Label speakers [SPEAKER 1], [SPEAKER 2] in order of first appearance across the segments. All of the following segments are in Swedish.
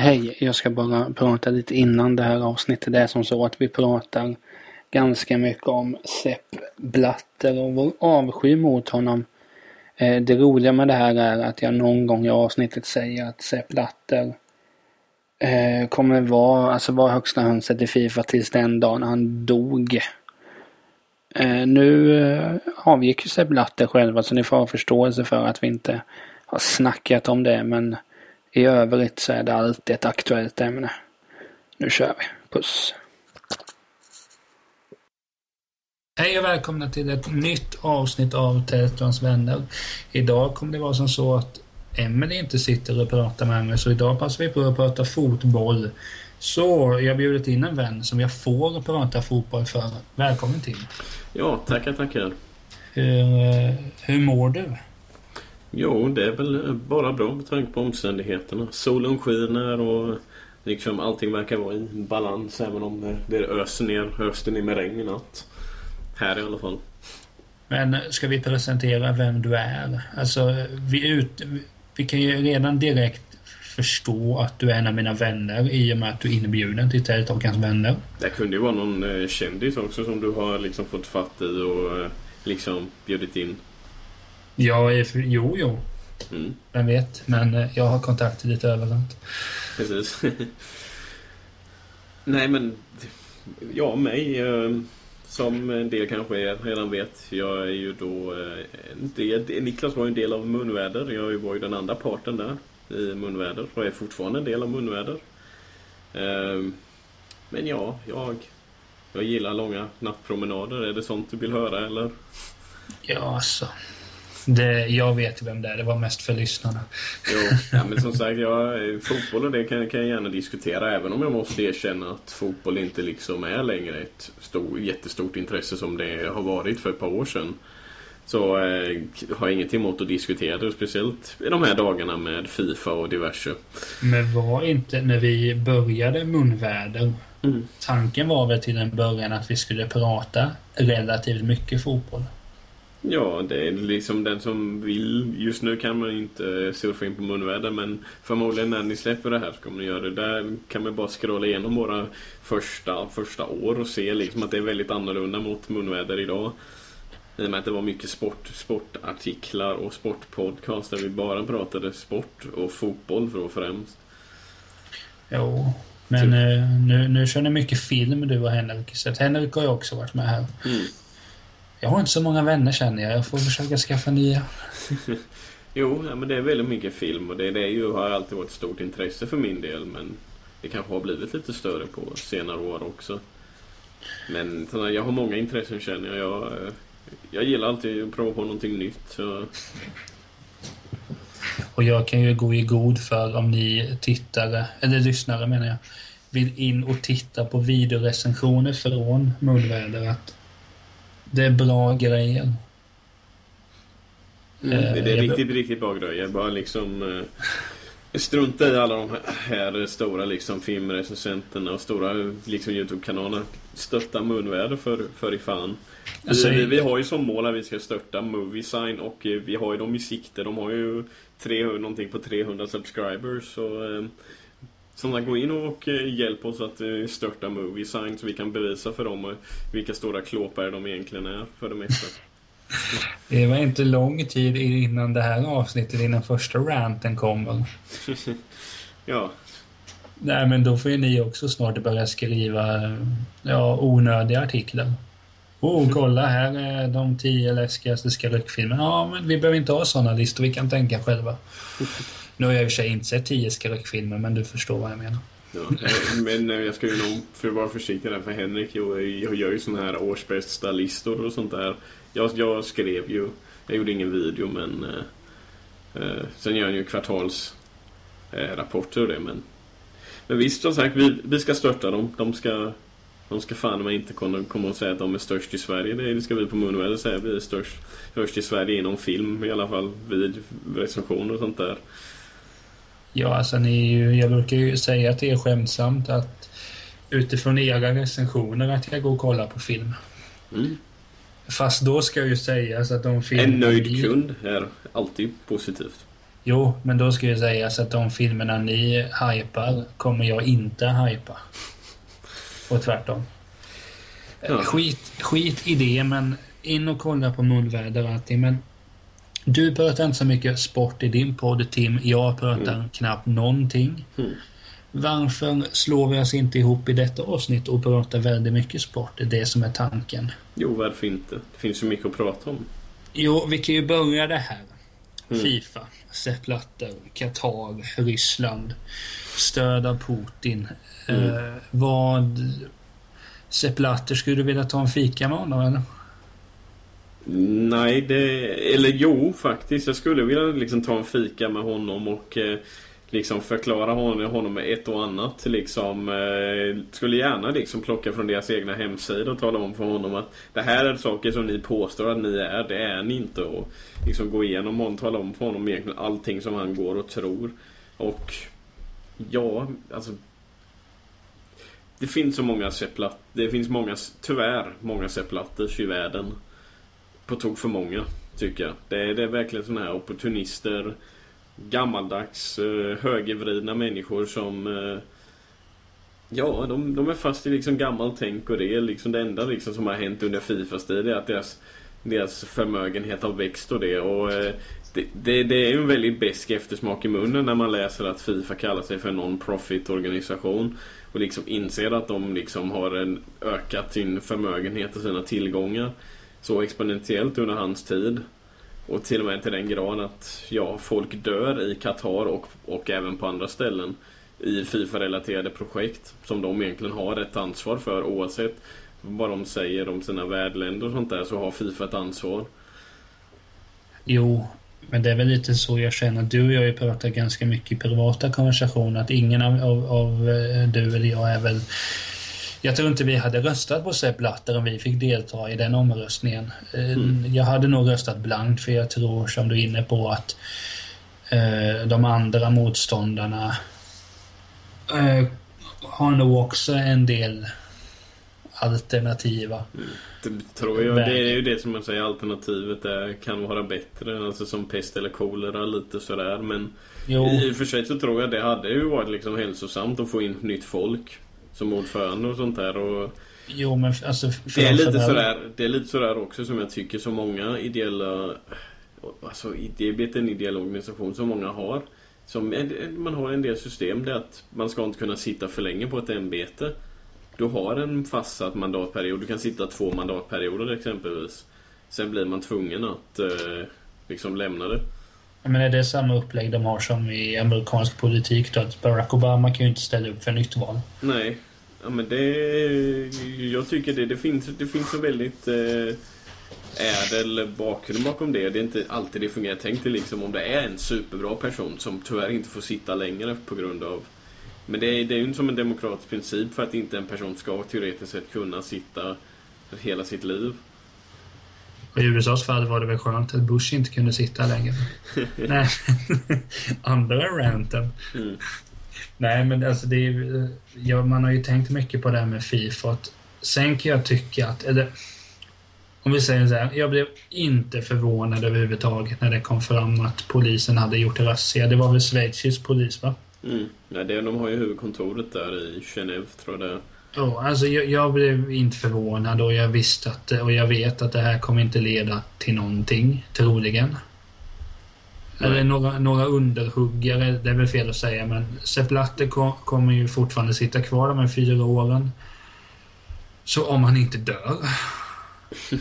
[SPEAKER 1] Hej, jag ska bara prata lite innan det här avsnittet. Det är som så att vi pratar ganska mycket om Sepp Blatter och vår avsky mot honom. Eh, det roliga med det här är att jag någon gång i avsnittet säger att Sepp Blatter eh, kommer vara, alltså vara högsta hönset i Fifa tills den dagen han dog. Eh, nu avgick ju Sepp Blatter själva så alltså ni får ha förståelse för att vi inte har snackat om det men i övrigt så är det alltid ett aktuellt ämne. Nu kör vi. Puss!
[SPEAKER 2] Hej och välkomna till ett nytt avsnitt av Teletrons vänner. Idag kommer det vara som så att Emelie inte sitter och pratar med mig så idag passar vi på att prata fotboll. Så jag har bjudit in en vän som jag får prata fotboll för. Välkommen till.
[SPEAKER 3] Ja, tackar, tackar.
[SPEAKER 2] Hur, eh, hur mår du?
[SPEAKER 3] Jo, det är väl bara bra med tanke på omständigheterna. Solen skiner och liksom allting verkar vara i balans även om det öser ner, öste ner med regn i natt. Här i alla fall.
[SPEAKER 2] Men ska vi presentera vem du är? Alltså, vi, ut, vi kan ju redan direkt förstå att du är en av mina vänner i och med att du är inbjuden till Teletalkans vänner.
[SPEAKER 3] Det kunde ju vara någon eh, kändis också som du har liksom fått fatt i och eh, liksom bjudit in.
[SPEAKER 2] Ja, jo, jo. Mm. Vem vet. Men eh, jag har kontakter lite överallt.
[SPEAKER 3] Precis. Nej, men... Ja, mig. Eh, som en del kanske redan vet. Jag är ju då eh, en del, Niklas var ju en del av Munväder. Jag var ju den andra parten där i Munväder. Och är fortfarande en del av Munväder. Men ja, jag... Jag gillar långa nattpromenader. Är det sånt du vill höra eller?
[SPEAKER 2] Ja, alltså. Det, jag vet vem det är, det var mest för lyssnarna.
[SPEAKER 3] Jo, ja, men som sagt, jag, fotboll och det kan, kan jag gärna diskutera. Även om jag måste erkänna att fotboll inte liksom är längre ett stor, jättestort intresse som det har varit för ett par år sedan. Så eh, har jag ingenting emot att diskutera det. Speciellt i de här dagarna med Fifa och diverse.
[SPEAKER 2] Men var inte när vi började Munväder mm. Tanken var väl till en början att vi skulle prata relativt mycket fotboll.
[SPEAKER 3] Ja, det är liksom den som vill. Just nu kan man inte surfa in på munväder men förmodligen när ni släpper det här så kommer ni göra det. Där kan man bara scrolla igenom våra första, första år och se liksom att det är väldigt annorlunda mot munväder idag. I och med att det var mycket sport, sportartiklar och sportpodcast där vi bara pratade sport och fotboll för främst.
[SPEAKER 2] Jo, men typ. Nu, nu kör ni mycket film du och Henrik. Så Henrik har ju också varit med här. Mm. Jag har inte så många vänner känner jag. Jag får försöka skaffa nya.
[SPEAKER 3] jo, ja, men det är väldigt mycket film och det, det är ju, har alltid varit ett stort intresse för min del. Men det kanske har blivit lite större på senare år också. Men jag har många intressen känner jag. Jag, jag gillar alltid att prova på någonting nytt. Så.
[SPEAKER 2] Och jag kan ju gå i god för om ni tittare, eller lyssnare menar jag, vill in och titta på videorecensioner från Mullväder att det är bra grejer.
[SPEAKER 3] Mm, det är eh, riktigt, riktigt bra grejer. Bara liksom... Eh, strunta i alla de här stora liksom, filmrecensenterna och stora liksom, Youtube-kanaler. Stötta munväder för, för i fan. Alltså, vi, vi, har ju som mål att vi ska störta Moviesign och eh, vi har ju dem i sikte. De har ju 300, någonting på 300 subscribers. Så, eh, Sådana, gå in och eh, hjälp oss att eh, störta Moviesign så vi kan bevisa för dem vilka stora klåpare de egentligen är för det mesta.
[SPEAKER 2] Det var inte lång tid innan det här avsnittet, innan första ranten kom
[SPEAKER 3] ja.
[SPEAKER 2] Nej men då får ju ni också snart börja skriva ja, onödiga artiklar. Oh, kolla här är de tio läskigaste skräckfilmerna. Ja, men vi behöver inte ha sådana listor, vi kan tänka själva. Nu har jag i och för sig inte sett tio skräckfilmer, men du förstår vad jag menar.
[SPEAKER 3] Ja, eh, men eh, jag ska ju nog för vara försiktig där för Henrik jag, jag gör ju såna här årsbästa listor och sånt där. Jag, jag skrev ju, jag gjorde ingen video men eh, eh sen gör han ju kvartalsrapporter eh, och det men men visst som sagt, vi, vi ska störta dem. De ska de ska fan mig inte komma och säga att de är störst i Sverige. Det ska vi på Moonwell säga. Vi är störst, störst i Sverige inom film i alla fall. Vid recensioner och sånt där.
[SPEAKER 2] Ja, alltså ni ju, jag brukar ju säga att det är skämtsamt att utifrån era recensioner att jag går och kollar på film. Mm. Fast då ska ju sägas att de filmer...
[SPEAKER 3] En nöjd kund är alltid positivt.
[SPEAKER 2] Jo, men då ska ju sägas att de filmerna ni hypar kommer jag inte hypa. Och tvärtom.
[SPEAKER 3] Ja.
[SPEAKER 2] Skit, skit i det, men in och kolla på munväder och allting. Men du pratar inte så mycket sport i din podd, Tim. Jag pratar knappt någonting.
[SPEAKER 3] Mm.
[SPEAKER 2] Varför slår vi oss inte ihop i detta avsnitt och pratar väldigt mycket sport? Det är det som är tanken.
[SPEAKER 3] Jo, varför inte? Det finns ju mycket att prata om.
[SPEAKER 2] Jo, vi kan ju börja det här.
[SPEAKER 3] Mm.
[SPEAKER 2] Fifa, Sepp Blatter, Qatar, Ryssland, stöd av Putin.
[SPEAKER 3] Mm.
[SPEAKER 2] Eh, vad... Sepp Blatter, skulle du vilja ta en fika med honom eller?
[SPEAKER 3] Nej, det... Eller jo, faktiskt. Jag skulle vilja liksom ta en fika med honom och eh, liksom förklara honom, med ett och annat. Liksom, eh, skulle gärna liksom plocka från deras egna hemsida och tala om för honom att det här är saker som ni påstår att ni är, det är ni inte. Och liksom gå igenom och tala om för honom egentligen allting som han går och tror. Och ja, alltså det finns så många sepplat, Det finns många, tyvärr, många sepplatters i världen. På tok för många, tycker jag. Det är, det är verkligen sådana här opportunister. Gammaldags, eh, högervridna människor som... Eh, ja, de, de är fast i liksom gammalt tänk och det är liksom det enda liksom som har hänt under Fifas tid är att deras, deras förmögenhet har växt och det. Och eh, det, det, det är ju en väldigt besk eftersmak i munnen när man läser att Fifa kallar sig för en non-profit organisation. Och liksom inser att de liksom har en, ökat sin förmögenhet och sina tillgångar så exponentiellt under hans tid. Och till och med till den grad att ja, folk dör i Qatar och, och även på andra ställen i Fifa-relaterade projekt som de egentligen har ett ansvar för oavsett vad de säger om sina värdländer och sånt där så har Fifa ett ansvar.
[SPEAKER 2] Jo, men det är väl lite så jag känner. Du och jag har ju pratat ganska mycket i privata konversationer att ingen av, av, av eh, du eller jag är väl jag tror inte vi hade röstat på Sepp Blatter om vi fick delta i den omröstningen. Eh,
[SPEAKER 3] Mm.
[SPEAKER 2] Jag hade nog röstat blankt för jag tror, som du är inne på, att eh, de andra motståndarna eh, har nog också en del alternativa.
[SPEAKER 3] Det tror jag. Det är ju det som man säger alternativet är, kan vara bättre. Alltså som pest eller kolera lite sådär. Men
[SPEAKER 2] Jo,
[SPEAKER 3] i och för sig så tror jag det hade ju varit liksom hälsosamt att få in nytt folk. Som ordförande och sånt där. Och
[SPEAKER 2] jo men alltså...
[SPEAKER 3] det, är lite sådär, det är lite sådär också som jag tycker så många ideella... Alltså IDB är en ideell organisation som många har. Som man har en del system. Det är att man ska inte kunna sitta för länge på ett ämbete. Du har en fastsatt mandatperiod. Du kan sitta två mandatperioder exempelvis. Sen blir man tvungen att eh, liksom lämna det.
[SPEAKER 2] Men är det samma upplägg de har som i amerikansk politik då? Att Barack Obama kan ju inte ställa upp för nytt val.
[SPEAKER 3] Nej. Ja men det... Jag tycker det. Det finns, det finns en väldigt eh, ädel bakgrund bakom det. Det är inte alltid det fungerar. Tänk dig liksom om det är en superbra person som tyvärr inte får sitta längre på grund av... Men det är, det är ju som en demokratisk princip för att inte en person ska teoretiskt sett kunna sitta hela sitt liv.
[SPEAKER 2] I USAs fall var det väl skönt att Bush inte kunde sitta längre. Nej, andra ranten.
[SPEAKER 3] Mm.
[SPEAKER 2] Nej, men alltså det är ja, man har ju tänkt mycket på det här med Fifa. Att sen kan jag tycka att, eller om vi säger så här, jag blev inte förvånad överhuvudtaget när det kom fram att polisen hade gjort razzia. Det var väl schweizisk polis, va?
[SPEAKER 3] Mm. Ja, det, de har ju huvudkontoret där i Genève tror jag det är.
[SPEAKER 2] Ja, alltså jag, jag blev inte förvånad och jag visste att, och jag vet att det här kommer inte leda till någonting, troligen. Eller några, några underhuggare, det är väl fel att säga, men Sepp Blatter ko- kommer ju fortfarande sitta kvar de här fyra åren. Så om han inte dör.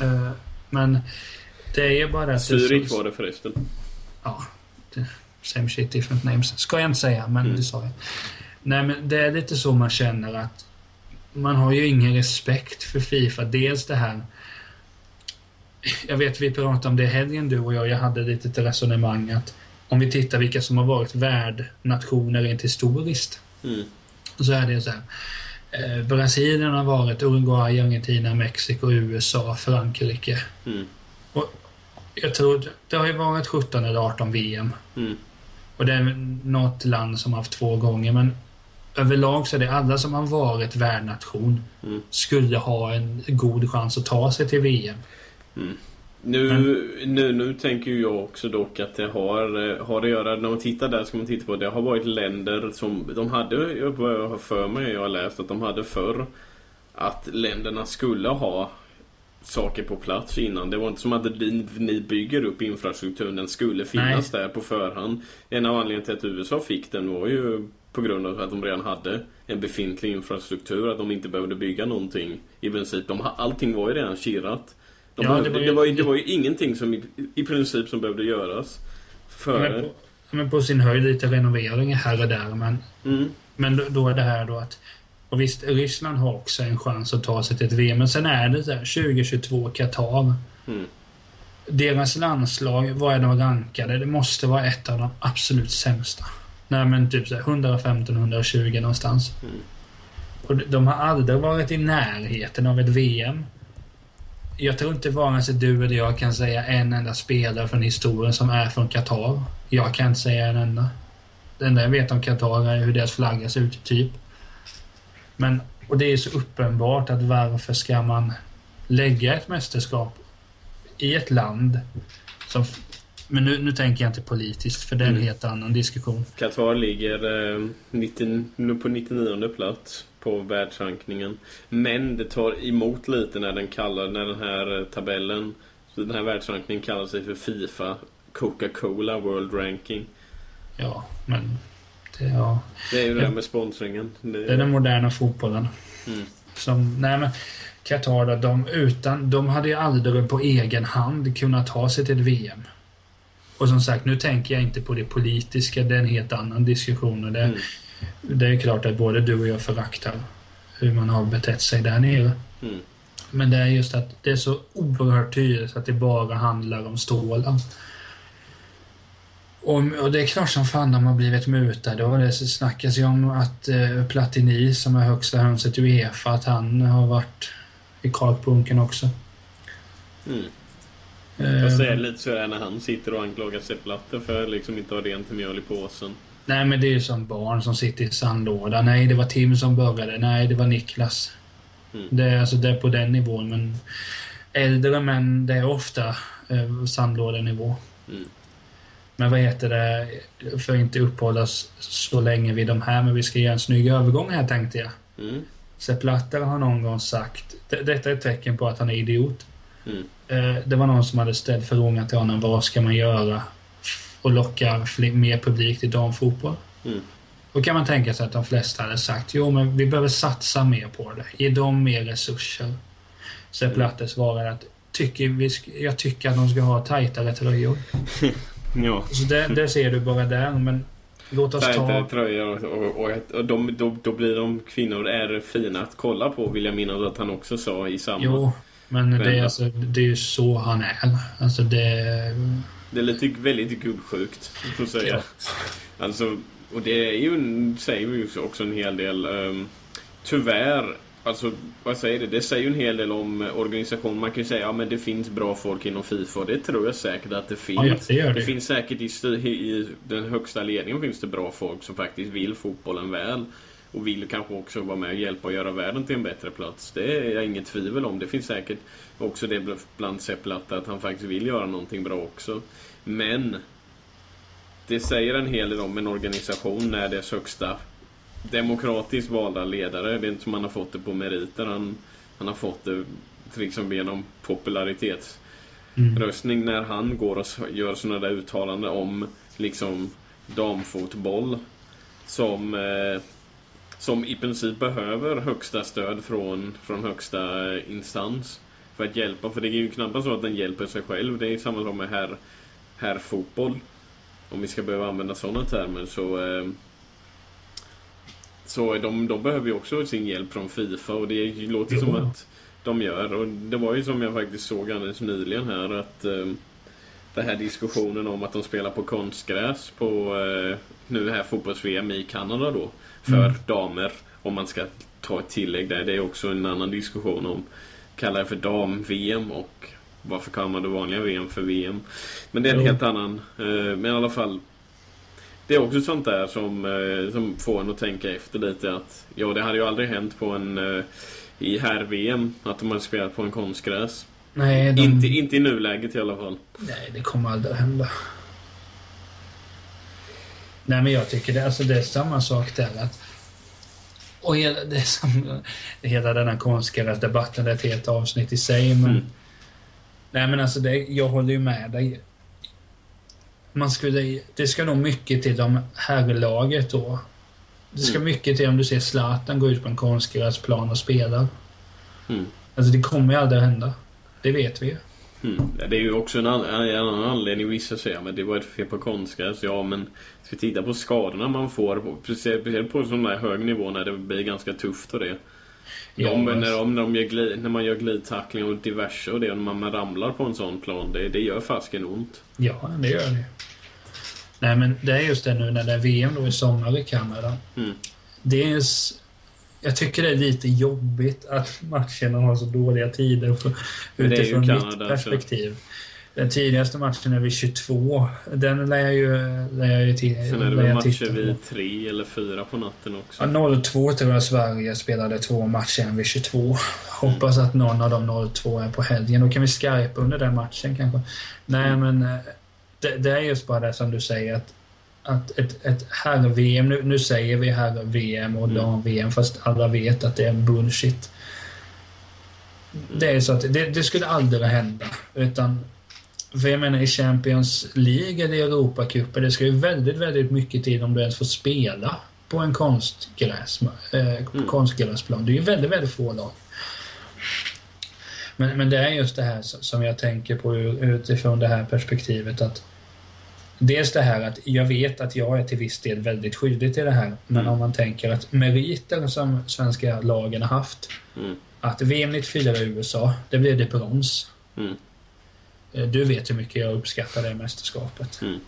[SPEAKER 2] Eh, men det är ju bara att... det är
[SPEAKER 3] Zürich
[SPEAKER 2] så-
[SPEAKER 3] var det förresten.
[SPEAKER 2] Ja, same shit different names. Ska jag inte säga, men
[SPEAKER 3] Mm.
[SPEAKER 2] det sa jag. Nej, men det är lite så man känner att man har ju ingen respekt för Fifa. Dels det här... Jag vet vi pratade om det helgen du och jag. Jag hade ett litet resonemang att om vi tittar vilka som har varit värdnationer rent historiskt.
[SPEAKER 3] Mm.
[SPEAKER 2] Så är det så här. Eh, Brasilien har varit Uruguay, Argentina, Mexiko, USA, Frankrike.
[SPEAKER 3] Mm.
[SPEAKER 2] Jag tror det har ju varit 17 eller 18 VM.
[SPEAKER 3] Mm.
[SPEAKER 2] Och det är något land som har haft två gånger, men överlag så är det alla som har varit värdnation
[SPEAKER 3] Mm.
[SPEAKER 2] skulle ha en god chans att ta sig till VM.
[SPEAKER 3] Mm. Nu, nu, nu tänker jag också dock att det har, eh, har att göra, när man tittar där ska man titta på, det har varit länder som, de hade, vad jag har för mig, jag har läst att de hade förr att länderna skulle ha saker på plats innan. Det var inte som att ni bygger upp infrastrukturen, den skulle finnas Nej. där på förhand. En av anledningarna till att USA fick den var ju på grund av att de redan hade en befintlig infrastruktur, att de inte behövde bygga någonting i princip. De, allting var ju redan kirrat. De ja, behövde, det, var ju, det, var ju, det var ju ingenting som i, i princip som behövde göras. Före.
[SPEAKER 2] Men på, men på sin höjd lite renovering här och där. Men, mm. men då, då är det här då att och visst, Ryssland har också en chans att ta sig till ett VM. Men sen är det där 2022 Qatar. Mm. Deras landslag, vad är de rankade? Det måste vara ett av de absolut sämsta. Nej men typ 115-120 någonstans. Mm. Och de har aldrig varit i närheten av ett VM. Jag tror inte vare sig du eller jag kan säga en enda spelare från historien som är från Qatar. Jag kan inte säga en enda. Det enda jag vet om Qatar är hur deras flagga ser ut, typ. Men, och det är så uppenbart att varför ska man lägga ett mästerskap i ett land som men nu, nu tänker jag inte politiskt, för det är en mm. helt annan diskussion.
[SPEAKER 3] Qatar ligger eh, 90, nu på 99 plats på världsrankningen. Men det tar emot lite när den kallar, när den här eh, tabellen, den här världsrankningen kallar sig för Fifa Coca-Cola World Ranking.
[SPEAKER 2] Ja, men det, ja.
[SPEAKER 3] det är ju det här med sponsringen.
[SPEAKER 2] Det det är den moderna fotbollen. Mm. Som, nej men Qatar de, utan, de hade ju aldrig på egen hand kunnat ta sig till ett VM. Och som sagt, nu tänker jag inte på det politiska, det är en helt annan diskussion. Och det, mm. Det är klart att både du och jag föraktar hur man har betett sig där nere. Mm. Men det är just att det är så oerhört tydligt att det bara handlar om stålar. Och, och, det är klart som fan de har blivit mutade och det snackas ju om att eh, Platini som är högsta hönset i Uefa, att han har varit i kakbunken också.
[SPEAKER 3] Mm. Eh, jag säger lite så är när han sitter och anklagar Sepp Blatter för att liksom inte ha rent mjöl i påsen.
[SPEAKER 2] Nej men det är ju som barn som sitter i sandlådan. Nej det var Tim som började. Nej det var Niklas. Mm. Det, är, alltså, det är på den nivån men äldre män det är ofta eh, sandlådenivå. Mm. Men vad heter det, för att inte uppehålla så länge vid de här, men vi ska göra en snygg övergång här tänkte jag. Mm. Sepp Blatter har någon gång sagt, detta är ett tecken på att han är idiot. Mm. Eh, det var någon som hade ställt frågan till honom, vad ska man göra och locka mer publik till damfotboll? Mm. Då kan man tänka sig att de flesta hade sagt, jo men vi behöver satsa mer på det, ge dem mer resurser. Sepp mm. Blatter svarade att, tycker vi, jag tycker att de ska ha tajtare tröjor. Ja. Så det, det ser du bara där. Men låt oss ta...
[SPEAKER 3] tröjor och, och, och de, då, då blir de kvinnor är fina att kolla på vill jag minnas att han också sa i samma...
[SPEAKER 2] Jo, men det är, alltså, det är ju så han är. Alltså det...
[SPEAKER 3] Det är lite väldigt gubbsjukt, får säga. Alltså, och det är ju, säger ju också en hel del. Um, tyvärr Alltså, vad säger det? Det säger ju en hel del om organisationen. Man kan ju säga att ja, det finns bra folk inom Fifa. Det tror jag säkert att det finns. Ja,
[SPEAKER 2] det, det.
[SPEAKER 3] det, finns säkert i, i, den högsta ledningen finns det bra folk som faktiskt vill fotbollen väl. Och vill kanske också vara med och hjälpa och göra världen till en bättre plats. Det är jag inget tvivel om. Det finns säkert också det bland Sepp Blatter att han faktiskt vill göra någonting bra också. Men det säger en hel del om en organisation när dess högsta demokratiskt valda ledare. Det är inte som han har fått det på meriter. Han, han har fått det liksom genom popularitetsröstning mm. när han går och gör sådana där uttalanden om liksom damfotboll. Som, eh, som i princip behöver högsta stöd från, från högsta eh, instans. För att hjälpa, för det är ju knappast så att den hjälper sig själv. Det är samma sak med herr, herrfotboll. Om vi ska behöva använda sådana termer så eh, så de, de behöver ju också sin hjälp från Fifa och det låter jo. som att de gör. Och det var ju som jag faktiskt såg alldeles nyligen här att eh, den här diskussionen om att de spelar på konstgräs på eh, nu här fotbolls-VM i Kanada då. För mm. damer. Om man ska ta ett tillägg där. Det är också en annan diskussion om kalla det för dam-VM och varför kallar man det vanliga VM för VM. Men det är en jo. helt annan. Eh, men i alla fall det är också sånt där som, eh, som får en att tänka efter lite att ja, det hade ju aldrig hänt på en eh, i här VM att de hade spelat på en konstgräs.
[SPEAKER 2] Nej, de...
[SPEAKER 3] Inte, inte i nuläget i alla fall.
[SPEAKER 2] Nej, det kommer aldrig att hända. Nej, men jag tycker det, alltså det är samma sak där. Att, och hela, det som, hela den här konstgräsdebatten, det är ett helt avsnitt i sig. Men,
[SPEAKER 3] Mm.
[SPEAKER 2] Nej, men alltså det, jag håller ju med dig. Man skulle, det ska nog mycket till om herrlaget då. Det ska
[SPEAKER 3] Mm.
[SPEAKER 2] mycket till om du ser Zlatan gå ut på en konstgräsplan och spela.
[SPEAKER 3] Mm.
[SPEAKER 2] Alltså det kommer ju aldrig att hända. Det vet vi ju.
[SPEAKER 3] Mm. Ja, Det är ju också en, an- en annan anledning. Vissa säger men det var ett fel på konstgräs. Ja, men ska vi titta på skadorna man får, speciellt på sån där hög nivå när det blir ganska tufft och det.
[SPEAKER 2] Ja,
[SPEAKER 3] De,
[SPEAKER 2] alltså.
[SPEAKER 3] när, de, när, de gör glid, när man gör glidtackling och diverse och det, när man, ramlar på en sån plan, det, det gör fasken ont.
[SPEAKER 2] Ja, det gör det. Nej, men det är just det nu när det är VM då i sommar i Kanada.
[SPEAKER 3] Mm.
[SPEAKER 2] Det är... s- Jag tycker det är lite jobbigt att matcherna har så dåliga tider för, utifrån mitt perspektiv. Den tidigaste matchen är vid 22. Den lär jag ju, lär jag ju till,
[SPEAKER 3] Sen är det väl matcher vid tre eller fyra på natten också.
[SPEAKER 2] Ja, 02 tror jag Sverige spelade två matcher, en vid 22. Hoppas att någon av de 02 är på helgen. Då kan vi skypa under den matchen kanske. Nej,
[SPEAKER 3] Mm.
[SPEAKER 2] men eh, det, det är just bara det som du säger att, att ett, ett herr-VM, nu, nu säger vi herr-VM och
[SPEAKER 3] Mm.
[SPEAKER 2] dam-VM fast alla vet att det är bullshit. Det är så att det, det skulle aldrig hända. Utan, för jag menar i Champions League eller i Europacupen, det ska ju väldigt, väldigt mycket till om du ens får spela på en konstgräs, eh, konstgräsplan. Det är ju väldigt, väldigt få lag. Men, men det är just det här som jag tänker på utifrån det här perspektivet att Dels det här att jag vet att jag är till viss del väldigt skyldig till det här. Men
[SPEAKER 3] Mm.
[SPEAKER 2] om man tänker att meriter som svenska lagen har haft.
[SPEAKER 3] Mm.
[SPEAKER 2] Att VM 94 i USA, det blev det brons.
[SPEAKER 3] Mm.
[SPEAKER 2] Eh, Du vet hur mycket jag uppskattar det mästerskapet.
[SPEAKER 3] Mm.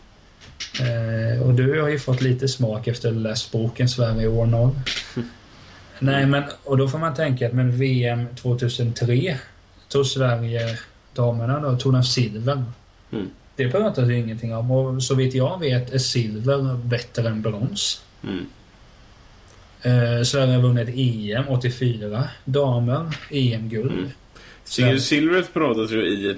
[SPEAKER 2] Eh, och du har ju fått lite smak efter att ha läst boken Sverige år 0. Nej, men och då får man tänka att men VM 2003 tog Sverige damerna då, tog de silver.
[SPEAKER 3] Mm.
[SPEAKER 2] Det pratas ju ingenting om och så vitt jag vet är silver bättre än brons.
[SPEAKER 3] Mm.
[SPEAKER 2] Eh, Sverige har vunnit EM 84, damer, EM-guld.
[SPEAKER 3] Mm. Sil- Silvret pratas ju i,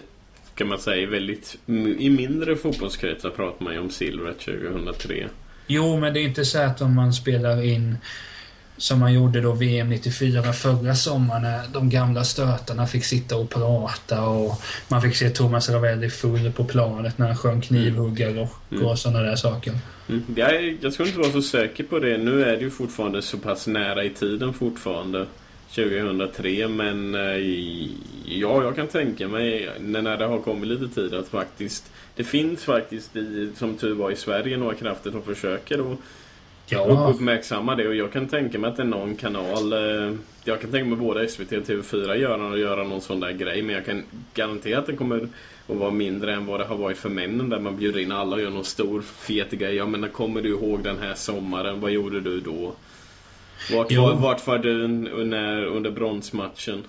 [SPEAKER 3] kan man säga, väldigt... I mindre fotbollskretsar pratar man ju om silvret 2003.
[SPEAKER 2] Jo, men det är inte så att om man spelar in som man gjorde då VM 94 förra sommaren när de gamla stötarna fick sitta och prata och man fick se Thomas Ravelli full på planet när han sjöng knivhuggarrock
[SPEAKER 3] Mm.
[SPEAKER 2] och sådana där saker.
[SPEAKER 3] Mm. Jag, jag skulle inte vara så säker på det. Nu är det ju fortfarande så pass nära i tiden fortfarande. 2003 men eh, ja, jag kan tänka mig när det har kommit lite tid att faktiskt det finns faktiskt i, som tur var i Sverige några krafter som försöker då
[SPEAKER 2] Ja,
[SPEAKER 3] uppmärksamma det och jag kan tänka mig att det är någon kanal eh, Jag kan tänka mig både SVT och TV4 göra, göra någon sån där grej men jag kan garantera att det kommer att vara mindre än vad det har varit för männen där man bjuder in alla och gör någon stor fet grej. Ja men kommer du ihåg den här sommaren? Vad gjorde du då? Vart, var, vart var du när, under bronsmatchen?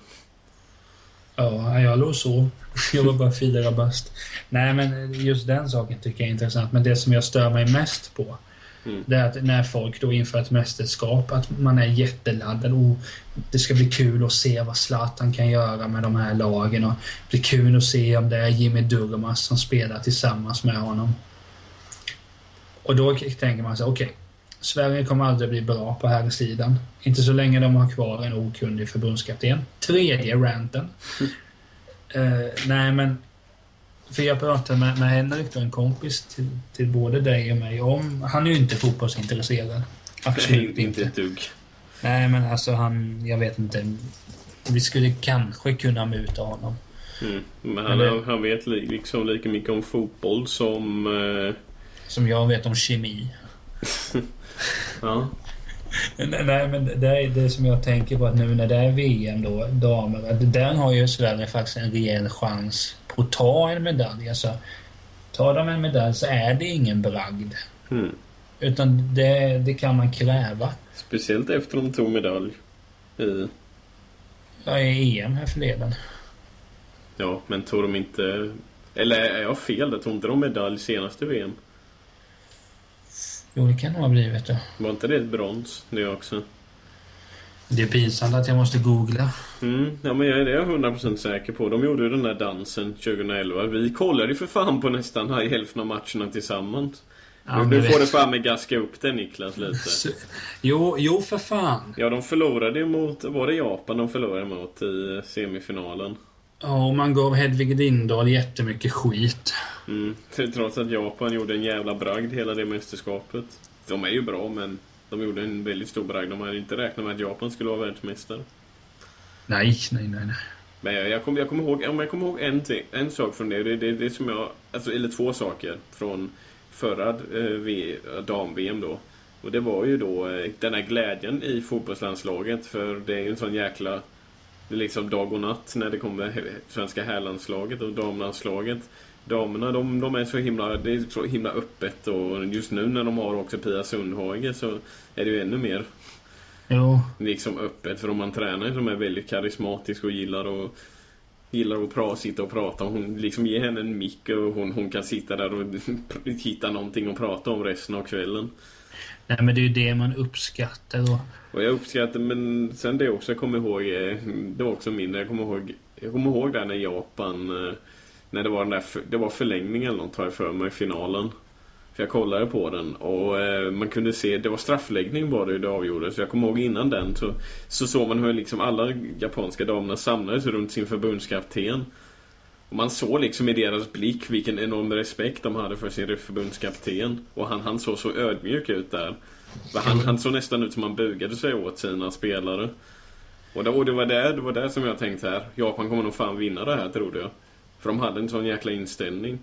[SPEAKER 2] ja, jag låg så. Jag var bara fyra bast. Nej, men just den saken tycker jag är intressant. Men det som jag stör mig mest på
[SPEAKER 3] Mm.
[SPEAKER 2] Det är att när folk då inför ett mästerskap, att man är jätteladdad. Oh, det ska bli kul att se vad Zlatan kan göra med de här lagen. Och det blir kul att se om det är Jimmy Durmaz som spelar tillsammans med honom. Och då tänker man sig, okej. Sverige kommer aldrig bli bra på här sidan. Inte så länge de har kvar en okunnig förbundskapten. Tredje ranten. Eh, nej, men för jag pratade med, med Henrik, en kompis till, till både dig och mig, om... Han är ju inte fotbollsintresserad. Absolut
[SPEAKER 3] inte
[SPEAKER 2] inte.
[SPEAKER 3] ett dugg.
[SPEAKER 2] Nej, men alltså han... Jag vet inte. Vi skulle kanske kunna muta honom.
[SPEAKER 3] Mm. Men han,
[SPEAKER 2] Men
[SPEAKER 3] han vet li, liksom lika mycket om fotboll som... Eh,
[SPEAKER 2] Som jag vet om kemi.
[SPEAKER 3] ja.
[SPEAKER 2] Nej, men det är det som jag tänker på att nu när det är VM då, damer, att där har ju Sverige faktiskt en rejäl chans på att ta en medalj. Alltså, tar de en medalj så är det ingen bragd.
[SPEAKER 3] Mm.
[SPEAKER 2] Utan det, det kan man kräva.
[SPEAKER 3] Speciellt efter de tog medalj. I,
[SPEAKER 2] är i EM här förleden.
[SPEAKER 3] ja, men tog de inte... Eller är jag fel? Tog inte de medalj senaste VM?
[SPEAKER 2] Jo, det kan nog ha blivit det.
[SPEAKER 3] Var inte det ett brons det också?
[SPEAKER 2] Det är pinsamt att jag måste googla.
[SPEAKER 3] Mm, ja men jag är det 100% säker på. De gjorde ju den där dansen 2011. Vi kollade ju för fan på nästan hälften av matcherna tillsammans.
[SPEAKER 2] Ja,
[SPEAKER 3] nu får du fan med gaska upp det Niklas lite.
[SPEAKER 2] Jo, jo för fan.
[SPEAKER 3] Ja, de förlorade ju mot, var det Japan de förlorade mot i semifinalen?
[SPEAKER 2] Ja, och man gav Hedvig Lindahl jättemycket skit.
[SPEAKER 3] Mm. Trots att Japan gjorde en jävla bragd hela det mästerskapet. De är ju bra, men de gjorde en väldigt stor bragd. De hade inte räknat med att Japan skulle vara världsmästare.
[SPEAKER 2] Nej, nej, nej, nej.
[SPEAKER 3] Men jag, jag kommer jag kommer ihåg, jag kommer ihåg en, ting, en sak från det. Det är det, det som jag, alltså, eller två saker från förra eh, dam-VM då. Och det var ju då eh, den här glädjen i fotbollslandslaget. För det är ju en sån jäkla... Det är liksom dag och natt när det kommer svenska herrlandslaget och damlandslaget. Damerna de, de är så himla, det är så himla öppet och just nu när de har också Pia Sundhage så är det ju ännu mer
[SPEAKER 2] Jo,
[SPEAKER 3] liksom öppet för om man tränar som är väldigt karismatisk och gillar att Gillar att pra, sitta och prata. Hon liksom ger henne en mick och hon, hon kan sitta där och hitta någonting att prata om resten av kvällen
[SPEAKER 2] nej, men det är ju det man uppskattar. Och,
[SPEAKER 3] Och jag uppskattar, men sen det också jag kommer ihåg, eh, det var också mindre. Jag kommer ihåg, jag kommer ihåg där när Japan, eh, när det var den där, det var förlängning eller något har jag för mig, finalen. För jag kollade på den och eh, man kunde se, det var straffläggning var det ju det avgjordes. Så jag kommer ihåg innan den så, så såg man hur liksom alla japanska damerna samlades runt sin förbundskapten. Och man såg liksom i deras blick vilken enorm respekt de hade för sin förbundskapten. Och han, han såg så ödmjuk ut där. Han, han såg nästan ut som han bugade sig åt sina spelare. Och det, och det, var där, det var där som jag tänkte här. Japan kommer nog fan vinna det här trodde jag. För de hade en sån jäkla inställning.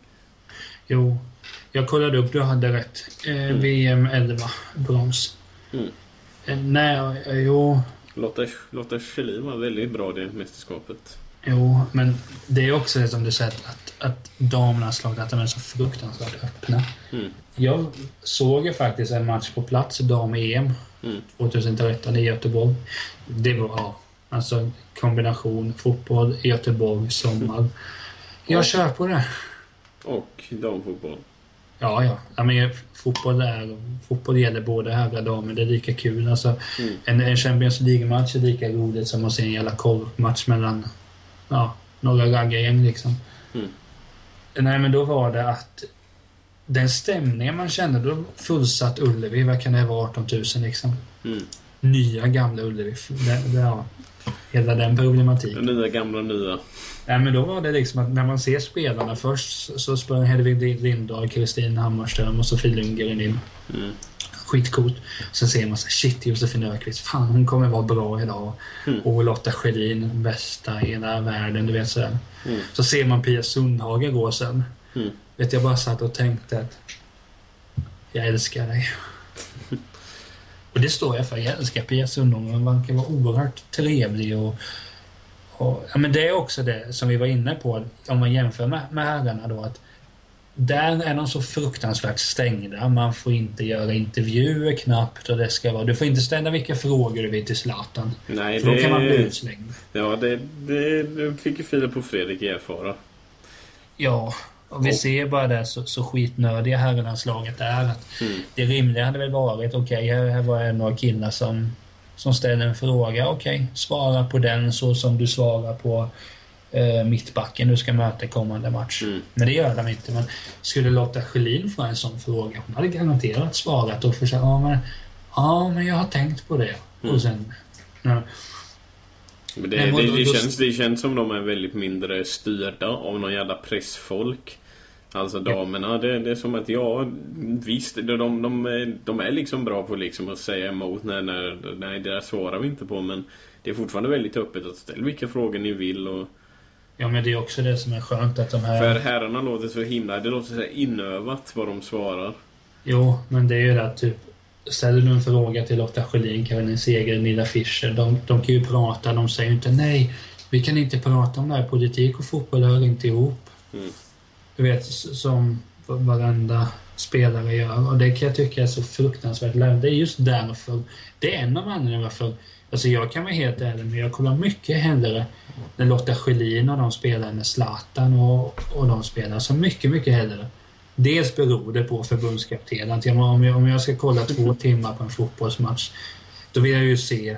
[SPEAKER 2] jo, jag kollade upp, du hade rätt. Eh, VM 11, brons.
[SPEAKER 3] Mm.
[SPEAKER 2] Eh, nej, eh, jo,
[SPEAKER 3] Lotta, Lotta Schelin var väldigt bra det mästerskapet.
[SPEAKER 2] Jo, men det är också det som du säger att, att lag, att de är så fruktansvärt öppna.
[SPEAKER 3] Mm.
[SPEAKER 2] Jag såg ju faktiskt en match på plats, dam-EM
[SPEAKER 3] Mm.
[SPEAKER 2] 2013 i Göteborg. Det var, ja, alltså kombination fotboll, Göteborg, sommar. Jag kör på det.
[SPEAKER 3] Och damfotboll.
[SPEAKER 2] Ja, ja. ja men fotboll, är, fotboll gäller både herrar och damer. Det är lika kul. Alltså,
[SPEAKER 3] Mm.
[SPEAKER 2] en, en Champions League-match är lika roligt som att se en jävla korvmatch mellan ja, några raggargäng liksom.
[SPEAKER 3] Mm.
[SPEAKER 2] Nej, men då var det att den stämningen man kände, då fullsatt Ullevi, vad kan det vara, 18 000 liksom.
[SPEAKER 3] Mm.
[SPEAKER 2] Nya gamla Ullevi. Det, det, ja, hela den problematiken.
[SPEAKER 3] Nya, gamla, nya.
[SPEAKER 2] Nej, men då var det liksom att när man ser spelarna först så sprang Hedvig Lindahl, Kristin Hammarström och Sofie Lundgren in.
[SPEAKER 3] Mm.
[SPEAKER 2] Skitcoolt. Sen ser man så här, shit Josefin Öqvist, fan hon kommer vara bra idag.
[SPEAKER 3] Mm.
[SPEAKER 2] Och Lotta Schelin, bästa i hela världen, du vet sådär.
[SPEAKER 3] Mm.
[SPEAKER 2] Så ser man Pia Sundhage gå sen.
[SPEAKER 3] Mm.
[SPEAKER 2] Vet jag bara satt och tänkte att jag älskar dig. och det står jag för. Jag älskar Pia Sundhage. Hon verkar vara oerhört trevlig och, och ja, men det är också det som vi var inne på om man jämför med, med herrarna då att där är de så fruktansvärt stängda. Man får inte göra intervjuer knappt och det ska vara... Du får inte ställa vilka frågor du vill till Zlatan.
[SPEAKER 3] Nej,
[SPEAKER 2] För då
[SPEAKER 3] det...
[SPEAKER 2] kan man bli utslängd.
[SPEAKER 3] Ja, det, det, det fick ju Filip och Fredrik erfara.
[SPEAKER 2] Ja, och vi ser bara det så, så skitnödiga herrlandslaget är. Att
[SPEAKER 3] Mm.
[SPEAKER 2] Det rimliga hade väl varit, okej, här, här var det några killar som, som ställer en fråga. Okej, svara på den så som du svarar på eh, mittbacken du ska möta i kommande match.
[SPEAKER 3] Mm.
[SPEAKER 2] Men det gör de inte. Men skulle Lotta Schelin få en sån fråga, hon hade garanterat svarat och försökt, ja men, ja men jag har tänkt på det.
[SPEAKER 3] Mm.
[SPEAKER 2] Och sen, ja,
[SPEAKER 3] Men det,
[SPEAKER 2] Men
[SPEAKER 3] det, det, känns, det känns som de är väldigt mindre styrda av någon jävla pressfolk. Alltså damerna, det, det är som att ja, visst, de, de, de, är, de är liksom bra på liksom att säga emot när, när, nej det där svarar vi inte på men det är fortfarande väldigt öppet att ställa vilka frågor ni vill och
[SPEAKER 2] ja men det är också det som är skönt att de här...
[SPEAKER 3] För herrarna låter så himla, det låter så inövat vad de svarar.
[SPEAKER 2] Jo, men det är ju det att typ Ställer du en fråga till Lotta Schelin, Caroline Seger, Nilla Fischer. De, de kan ju prata, de säger ju inte nej. Vi kan inte prata om det här. Politik och fotboll hör inte ihop.
[SPEAKER 3] Mm.
[SPEAKER 2] Du vet, som varenda spelare gör. Och det kan jag tycka är så fruktansvärt lätt. Det är just därför. Det är en av anledningarna varför. Alltså jag kan vara helt ärlig, men jag kollar mycket hellre när Lotta Schelin och de spelar med Zlatan och, och de spelar. Så mycket, mycket hellre. Dels beror det på förbundskaptenen. Om, jag, om jag ska kolla två timmar på en fotbollsmatch, då vill jag ju se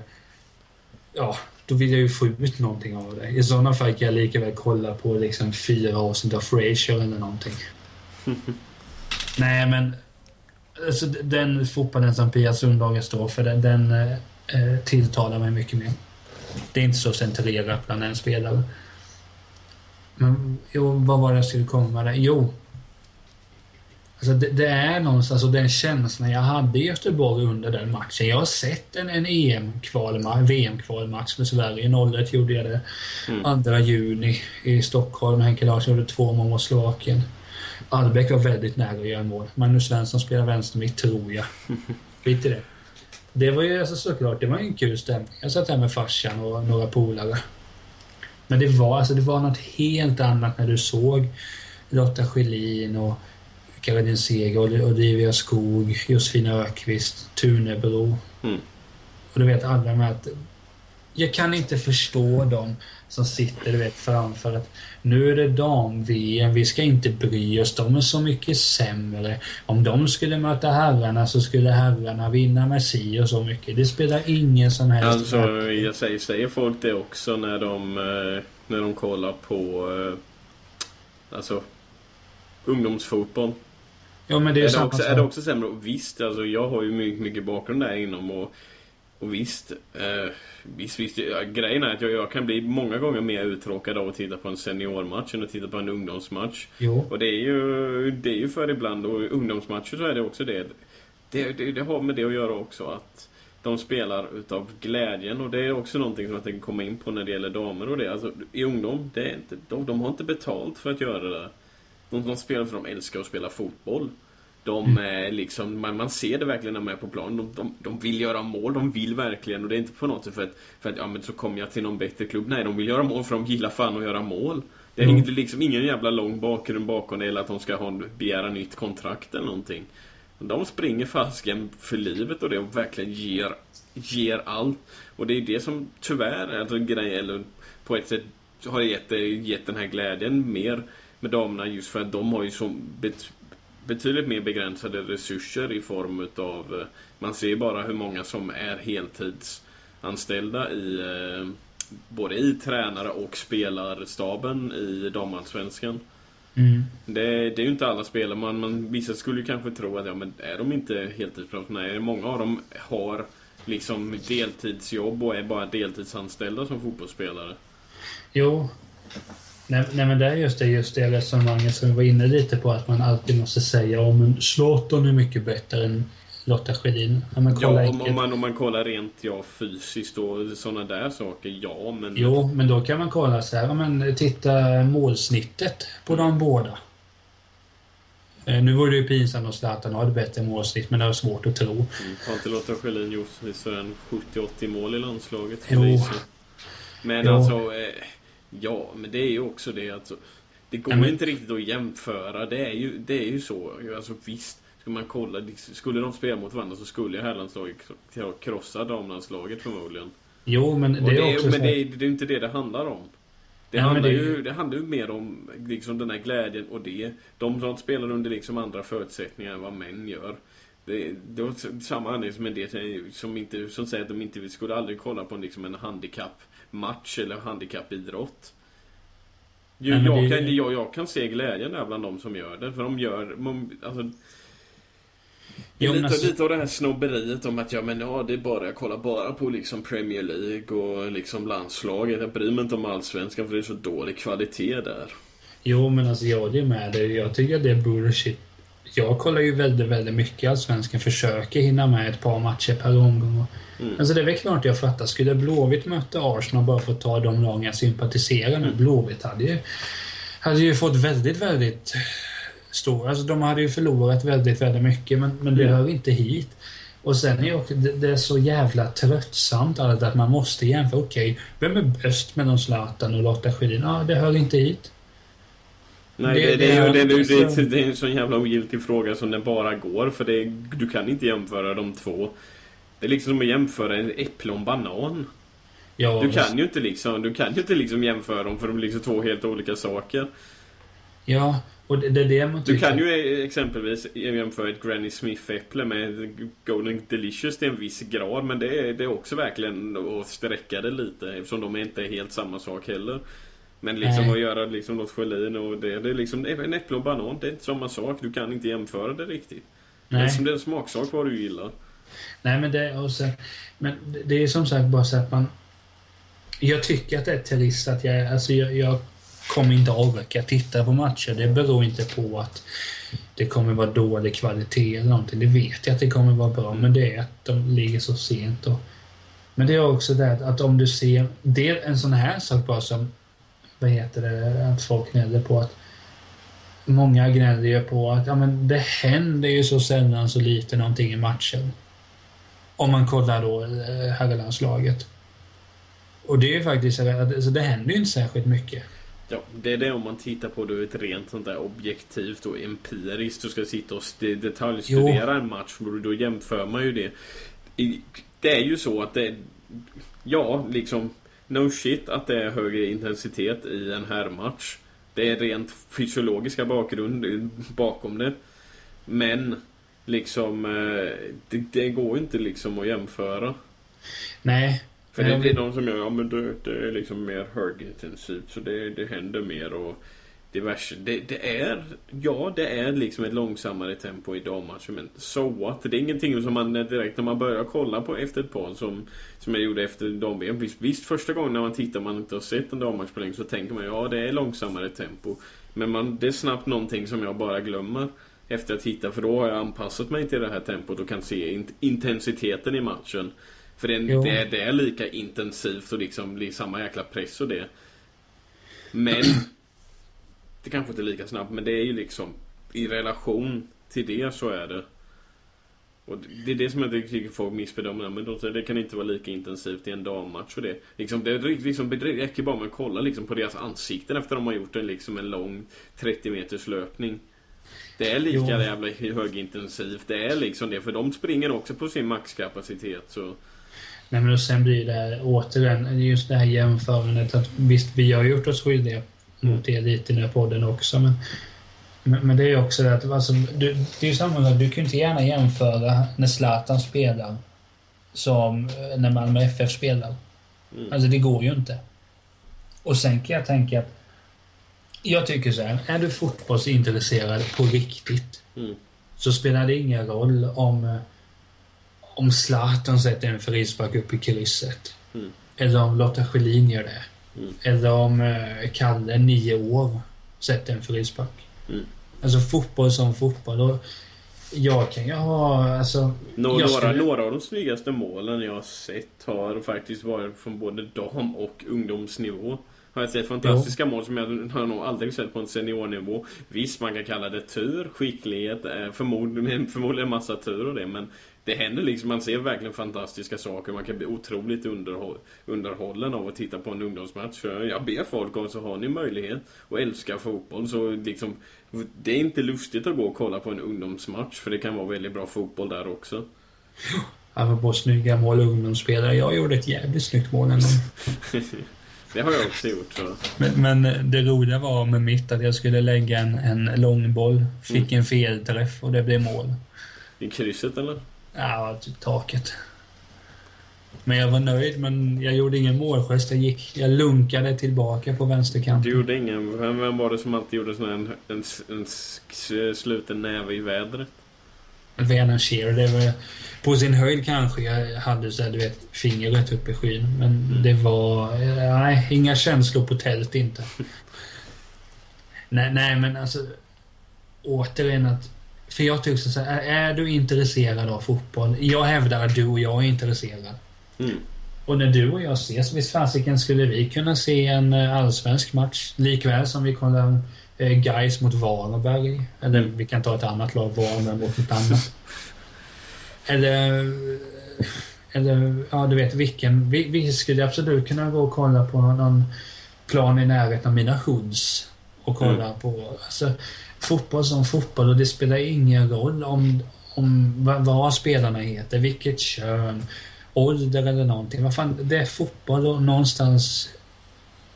[SPEAKER 2] ja, då vill jag ju få ut någonting av det. I sådana fall kan jag lika väl kolla på liksom fyra avsnitt av Frasier eller någonting. Nej, men alltså, den fotbollen som Pia Sundhage står för, den, den eh, tilltalar mig mycket mer. Det är inte så centrerat bland en spelare. Men jo, vad var det jag skulle komma där? Jo. Alltså det, det är någonstans, alltså den känslan jag hade i Göteborg under den matchen. Jag har sett en, en EM-kvalmatch, VM-kvalmatch för Sverige. 01 gjorde jag det.
[SPEAKER 3] Mm.
[SPEAKER 2] 2 juni i Stockholm. Henke Larsson gjorde två mål mot Slovakien. Albeck var väldigt nära att göra mål. Magnus Svensson spelar vänstermitt, tror jag. Skit i det. Det var ju alltså såklart, det var ju en kul stämning. Jag satt här med farsan och några polare. Men det var, alltså, det var något helt annat när du såg Lotta Schelin och Caroline Seger, Olivia Skog, Josefin Ökvist, Tunebro.
[SPEAKER 3] Mm.
[SPEAKER 2] Och du vet alla med att jag kan inte förstå dem som sitter du vet, framför att nu är det dam-VM, vi ska inte bry oss, de är så mycket sämre. Om de skulle möta herrarna så skulle herrarna vinna med si och så mycket. Det spelar ingen som helst
[SPEAKER 3] Alltså, jag säger, säger folk det också när de, eh, när de kollar på eh, alltså, ungdomsfotboll?
[SPEAKER 2] Ja, men det är,
[SPEAKER 3] Är det, också, är det också sämre? Och visst, alltså, jag har ju mycket, mycket bakgrund där inom och, och visst, eh, visst, visst ja, grejen är att jag, jag kan bli många gånger mer uttråkad av att titta på en seniormatch än att titta på en ungdomsmatch.
[SPEAKER 2] Jo.
[SPEAKER 3] Och det är ju, det är ju för ibland, och ungdomsmatcher så är det också det. Det, det. det har med det att göra också att de spelar utav glädjen och det är också någonting som jag tänker komma in på när det gäller damer och det. Alltså i ungdom, det är inte, de, de har inte betalt för att göra det där. De, de spelar för att de älskar att spela fotboll. De är liksom, man, man ser det verkligen när de är på plan. De, de, de vill göra mål, de vill verkligen. Och det är inte på något sätt för att, för att ja men så kommer jag till någon bättre klubb. Nej, de vill göra mål för de gillar fan att göra mål. Det är
[SPEAKER 2] Mm.
[SPEAKER 3] liksom ingen jävla lång bakgrund bakom det eller att de ska ha, begära nytt kontrakt eller någonting. De springer fasken för livet och det och verkligen ger, ger allt. Och det är det som tyvärr, alltså grej, eller på ett sätt har gett, gett den här glädjen mer med damerna just för att de har ju så betydligt mer begränsade resurser i form utav eh, Man ser bara hur många som är heltidsanställda i eh, Både i tränare och spelarstaben i damallsvenskan.
[SPEAKER 2] Mm.
[SPEAKER 3] Det, det är ju inte alla spelare. Man, man, vissa skulle ju kanske tro att ja, men är de inte heltidsprofessionella? Många av dem har liksom deltidsjobb och är bara deltidsanställda som fotbollsspelare.
[SPEAKER 2] Jo. Nej, nej men det är just det, just det resonemanget som vi var inne lite på att man alltid måste säga om men Zlatan är mycket bättre än Lotta Schelin. Ja,
[SPEAKER 3] Ja, om, om, man, om man kollar rent ja, fysiskt och sådana där saker, ja men...
[SPEAKER 2] Jo, men då kan man kolla så här, men titta målsnittet på de båda. Eh, Nu vore det ju pinsamt om Zlatan hade bättre målsnitt, men det är svårt att tro.
[SPEAKER 3] Mm, Har inte Lotta Schelin gjort sådär 70-80 mål i landslaget?
[SPEAKER 2] Jo.
[SPEAKER 3] Men
[SPEAKER 2] Jo.
[SPEAKER 3] alltså, eh, ja, men det är ju också det alltså. Det går
[SPEAKER 2] men-
[SPEAKER 3] inte riktigt att jämföra. Det är ju, det är ju så. Alltså visst, ska man kolla. Skulle de spela mot varandra så skulle ju herrlandslaget kro- krossa damlandslaget förmodligen.
[SPEAKER 2] Jo, men det är
[SPEAKER 3] det är,
[SPEAKER 2] också
[SPEAKER 3] men
[SPEAKER 2] så
[SPEAKER 3] det är, det är inte det det handlar om. Det,
[SPEAKER 2] men
[SPEAKER 3] handlar
[SPEAKER 2] det-
[SPEAKER 3] ju, det handlar ju mer om liksom den här glädjen och det. De som spelar under liksom andra förutsättningar än vad män gör. Det, det var samma anledning som en del som, inte, som säger att de inte skulle aldrig kolla på en, liksom en handikappmatch eller handikappidrott. Jo,
[SPEAKER 2] Nej,
[SPEAKER 3] jag,
[SPEAKER 2] det-
[SPEAKER 3] kan, jag, jag kan se glädjen där bland de som gör det. För de gör... Man, alltså, det är
[SPEAKER 2] Jo, men
[SPEAKER 3] lite,
[SPEAKER 2] alltså-
[SPEAKER 3] lite av det här snobberiet om att ja men ja det är bara, jag kollar bara på liksom Premier League och liksom landslaget. Jag bryr mig inte om allsvenskan för det är så dålig kvalitet där.
[SPEAKER 2] Jo, men alltså jag håller med dig. Jag tycker att det är bullshit. Jag kollar ju väldigt, väldigt mycket Allsvenskan. Försöker hinna med ett par matcher per omgång.
[SPEAKER 3] Mm.
[SPEAKER 2] Alltså det är väl klart jag fattar. Skulle Blåvitt möta Arsenal bara för att ta de lag jag sympatiserar med. Blåvitt hade ju, hade ju fått väldigt, väldigt stor... Alltså de hade ju förlorat väldigt, väldigt mycket. Men, men det
[SPEAKER 3] Mm.
[SPEAKER 2] hör inte hit. Och sen är också, det, det är så jävla tröttsamt allt att man måste jämföra. Okej, vem är bäst mellan Zlatan och Lotta Schelin? Ja, det hör inte hit.
[SPEAKER 3] Nej,
[SPEAKER 2] Det-
[SPEAKER 3] det, det, är, det, det, det, är en sån jävla ogiltig fråga som den bara går. För det, du kan inte jämföra de två. Det är liksom som att jämföra en äpple och en banan.
[SPEAKER 2] Ja,
[SPEAKER 3] Du kan ju inte liksom, du kan ju inte liksom jämföra dem för de är liksom två helt olika saker.
[SPEAKER 2] Ja, Och det, det är det man
[SPEAKER 3] Du
[SPEAKER 2] tycker.
[SPEAKER 3] kan ju exempelvis jämföra ett Granny Smith-äpple med Golden Delicious till en viss grad. Men det är, det är också verkligen att sträcka det lite eftersom de inte är helt samma sak heller. Men liksom
[SPEAKER 2] Nej.
[SPEAKER 3] att göra liksom något gelin och det, det är liksom en äpple och banan. Det är inte samma sak. Du kan inte jämföra det riktigt.
[SPEAKER 2] Nej.
[SPEAKER 3] Det är som det är en smaksak vad du gillar.
[SPEAKER 2] Nej, men det, och sen, men det- är som sagt bara så att man... Jag tycker att det är trist att jag... Alltså jag, jag kommer inte orka titta på matcher. Det beror inte på att det kommer vara dålig kvalitet eller någonting. Det vet jag att det kommer vara bra, men det är att de ligger så sent. Och, men det är också det att, att om du ser... Det är en sån här sak bara som... Vad heter det? Att folk gnäller på att Många gnäller ju på att ja, men det händer ju så sällan så lite någonting i matchen. Om man kollar då eh, herrlandslaget. Och det är ju faktiskt alltså, det händer ju inte särskilt mycket.
[SPEAKER 3] Ja, det är det om man tittar på det ur ett rent sånt där objektivt och empiriskt. Du ska sitta och st- detaljstudera en match. Då, då jämför man ju det. Det är ju så att det... Ja, liksom... No shit att det är högre intensitet i en herrmatch. Det är rent fysiologiska bakgrund bakom det. Men liksom... eh, Det, det går inte liksom att jämföra.
[SPEAKER 2] Nej.
[SPEAKER 3] För det,
[SPEAKER 2] vill-
[SPEAKER 3] de som gör, ja men det, det är liksom mer högintensivt så det, det händer mer och diverse. Det, det är, ja det är liksom ett långsammare tempo i dammatcher men so what? Det är ingenting som man direkt när man börjar kolla på efter ett par som, som jag gjorde efter dam visst, visst, första gången när man tittar man inte har sett en dammatch på länge så tänker man ja det är långsammare tempo. Men man, det är snabbt någonting som jag bara glömmer efter att titta för då har jag anpassat mig till det här tempot och kan se int- intensiteten i matchen. För det, det, är, det är lika intensivt och liksom blir samma jäkla press och det. Men det kanske inte är lika snabbt men det är ju liksom i relation till det så är det. Och det är det som jag tycker folk missbedömer. Men det kan inte vara lika intensivt i en dammatch och det. Liksom, det, liksom, räcker bara med att kolla liksom, på deras ansikten efter de har gjort en, liksom, en lång 30 meters löpning. Det är lika
[SPEAKER 2] Jo.
[SPEAKER 3] jävla högintensivt. Det är liksom det. För de springer också på sin maxkapacitet. Så.
[SPEAKER 2] Nej men och sen blir det återigen just det här jämförandet att visst vi har gjort oss skyldiga mot er lite i den här podden också men men, men det är ju också det att alltså, du, det är ju samma sak, du kan ju inte gärna jämföra när Zlatan spelar som eh, när Malmö FF spelar.
[SPEAKER 3] Mm.
[SPEAKER 2] Alltså det går ju inte. Och sen kan jag tänka att jag tycker så här, är du fotbollsintresserad på riktigt
[SPEAKER 3] Mm.
[SPEAKER 2] så spelar det ingen roll om eh, om Zlatan sätter en frispark upp i krysset.
[SPEAKER 3] Mm.
[SPEAKER 2] Eller om Lotta Schelin gör det.
[SPEAKER 3] Mm.
[SPEAKER 2] Eller om eh, Kalle, nio år, sätter en frispark.
[SPEAKER 3] Mm.
[SPEAKER 2] Alltså fotboll som fotboll. Och jag kan ju ha, alltså...
[SPEAKER 3] Nå- några,
[SPEAKER 2] skulle-
[SPEAKER 3] några av de snyggaste målen jag har sett har faktiskt varit från både dam och ungdomsnivå. Har jag sett fantastiska mål som jag har nog aldrig sett på en seniornivå. Visst, man kan kalla det tur, skicklighet, eh, förmodligen, förmodligen en massa tur och det, men det händer liksom, man ser verkligen fantastiska saker. Man kan bli otroligt underhåll, underhållen av att titta på en ungdomsmatch. Så jag ber folk om så har ni möjlighet och älskar fotboll så liksom det är inte lustigt att gå och kolla på en ungdomsmatch för det kan vara väldigt bra fotboll där också.
[SPEAKER 2] Apropå snygga mål och ungdomsspelare. Jag gjorde ett jävligt snyggt mål en gång.
[SPEAKER 3] Det har jag också gjort så.
[SPEAKER 2] Men, men det roliga var med mitt att jag skulle lägga en, en långboll. Fick en felträff och det blev mål.
[SPEAKER 3] I krysset eller?
[SPEAKER 2] Ja, typ taket. Men jag var nöjd, men jag gjorde ingen målgest. Jag gick, jag lunkade tillbaka på vänsterkanten.
[SPEAKER 3] Du gjorde ingen... Vem, vem var det som alltid gjorde sån här en, en, en sluten näve i vädret?
[SPEAKER 2] Venan Shear, det var på sin höjd kanske jag hade så här, du vet, fingret upp i skyn. Men det var, nej, inga känslor på tält inte. nej, nej, men alltså återigen att, för jag tycker så här, är, du intresserad av fotboll? Jag hävdar att du och jag är intresserad.
[SPEAKER 3] Mm.
[SPEAKER 2] Och när du och jag ses, visst fasiken skulle vi kunna se en eh, allsvensk match likväl som vi kollar eh, Gais mot Varberg. Eller
[SPEAKER 3] Mm.
[SPEAKER 2] vi kan ta ett annat lag, Varberg mot ett annat. eller, eller, ja du vet vilken. Vi, vi skulle absolut kunna gå och kolla på någon, någon plan i närheten av mina hoods. Och kolla
[SPEAKER 3] Mm.
[SPEAKER 2] på, alltså fotboll som fotboll och det spelar ingen roll om, om vad, vad spelarna heter, vilket kön, ålder eller någonting. Vad fan, det är fotboll och någonstans